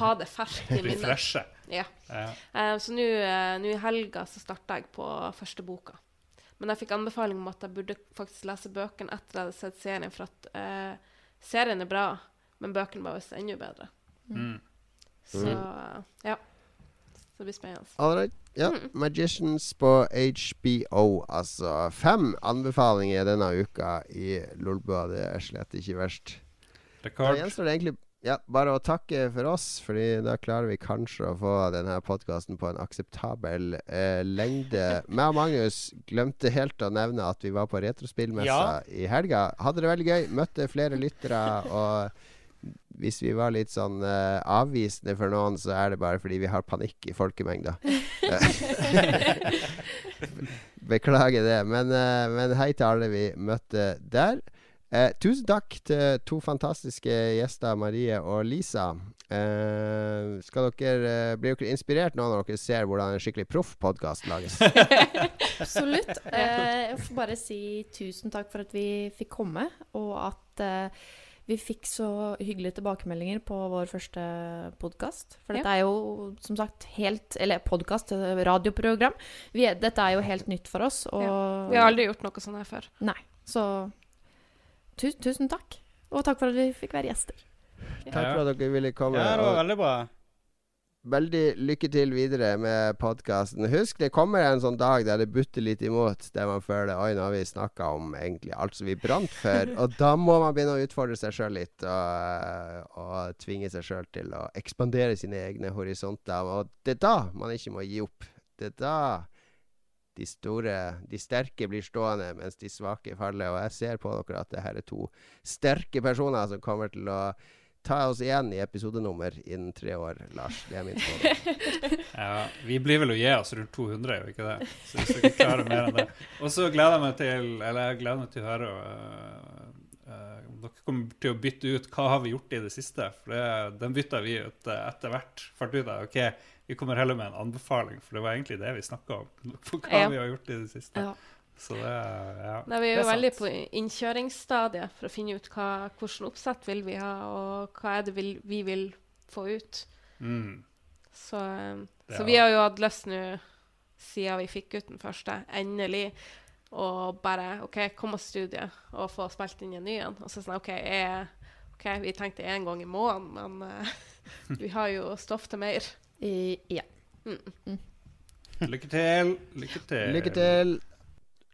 ha det ferskt i (laughs) minnet. Refreshe. Ja. Ja. Eh, så nå eh, nå i helga så starta jeg på første boka. Men jeg fikk anbefaling om at jeg burde faktisk lese bøkene etter jeg hadde sett serien, for at eh, serien er bra, men bøkene var visst enda bedre. Mm. Så ja. Så det blir spennende. All right. Ja. Mm. Magicians på HBO, altså. Fem anbefalinger denne uka i Lolbua. Det er slett ikke verst. Da gjenstår det egentlig ja, bare å takke for oss, Fordi da klarer vi kanskje å få denne podkasten på en akseptabel eh, lengde. (laughs) Meg og Magnus glemte helt å nevne at vi var på Retrospillmessa Ja. i helga. Hadde det veldig gøy. Møtte flere lyttere. Og hvis vi var litt sånn eh, avvisende for noen, så er det bare fordi vi har panikk i folkemengda. (laughs) (laughs) Beklager det. Men, eh, men hei til alle vi møtte der. Eh, tusen takk til to fantastiske gjester, Marie og Lisa. Eh, skal dere, eh, Blir dere inspirert nå når dere ser hvordan en skikkelig proff podkast lages? (laughs) Absolutt. Eh, jeg får bare si tusen takk for at vi fikk komme, og at eh, vi fikk så hyggelige tilbakemeldinger på vår første podkast. For dette er jo som sagt helt Eller podkast, radioprogram. Vi er, dette er jo helt nytt for oss. Og Vi har aldri gjort noe sånt her før. Nei. Så tu, tusen takk. Og takk for at vi fikk være gjester. Takk for at dere ville komme. Ja, det var veldig bra. veldig lykke til videre med podkasten. Husk, det kommer en sånn dag der det butter litt imot, der man føler Oi, nå har vi snakka om egentlig alt som vi brant for. (laughs) Og da må man begynne å utfordre seg sjøl litt, og, og tvinge seg sjøl til å ekspandere sine egne horisonter. Og det er da man ikke må gi opp. Det er da de store, de sterke blir stående, mens de svake faller. Og jeg ser på dere at det her er to sterke personer som kommer til å ta oss igjen i episodenummer innen tre år, Lars. Det er min spådom. (laughs) Ja, vi blir vel å gi oss rundt 200, gjør vi ikke det? Så hvis dere klarer mer enn det. Og så gleder jeg meg til Eller jeg gleder meg til å høre uh, uh, Dere kommer til å bytte ut hva har vi gjort i det siste. For det, den bytta vi ut øh, etter hvert. Fant ut av ok, vi kommer heller med en anbefaling, for det var egentlig det vi snakka om. For hva vi har gjort i det siste. Ja. Så det ja. Nei, vi er jo er veldig på innkjøringsstadiet for å finne ut hva, hvordan oppsett vil vi ha, og hva er det vil, vi vil få ut. Mm. Så, um, så vi har jo hatt lyst nå, siden vi fikk ut den første, endelig, å bare OK, kom og studie og få spilt inn en ny en. Og så sånn OK, jeg, okay vi tenkte én gang i måneden, men uh, (laughs) vi har jo stoff til mer. I, ja. Lykke til. Lykke til. Lykke til.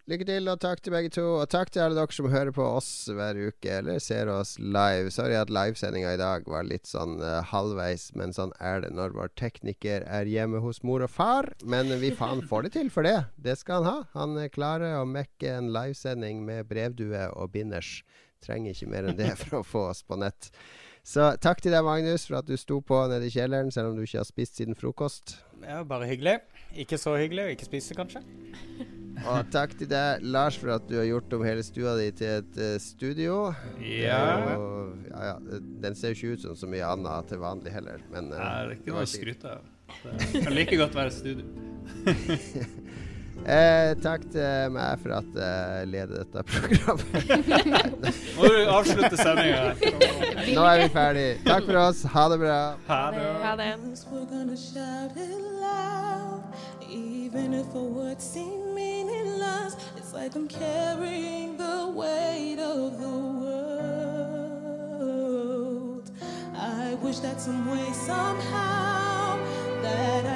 Lykke til, og takk til begge to. Og takk til alle dere som hører på oss hver uke, eller ser oss live. Sorry at livesendinga i dag var litt sånn uh, halvveis, men sånn er det når vår tekniker er hjemme hos mor og far. Men vi faen får det til for det. Det skal han ha. Han eh, klarer å mekke en livesending med brevdue og binders. Trenger ikke mer enn det (laughs) for å få oss på nett. Så takk til deg, Magnus, for at du sto på nede i kjelleren, selv om du ikke har spist siden frokost. Ja, bare hyggelig. Ikke så hyggelig å ikke spise, kanskje. (laughs) Og takk til deg, Lars, for at du har gjort om hele stua di til et uh, studio. Ja. Og, ja, ja. Den ser jo ikke ut som så mye annet til vanlig heller, men uh, Nei, det er ikke noe å skryte av. Det kan like godt være studio. (laughs) Eh, takk til meg for at jeg leder dette programmet. (laughs) Må du avslutte sendinga? Nå er vi ferdig. Takk for oss. Ha det bra. Ha det. Ha det. Even if words seem meaningless. It's like I'm carrying the weight of the world. I wish that some way, somehow, that I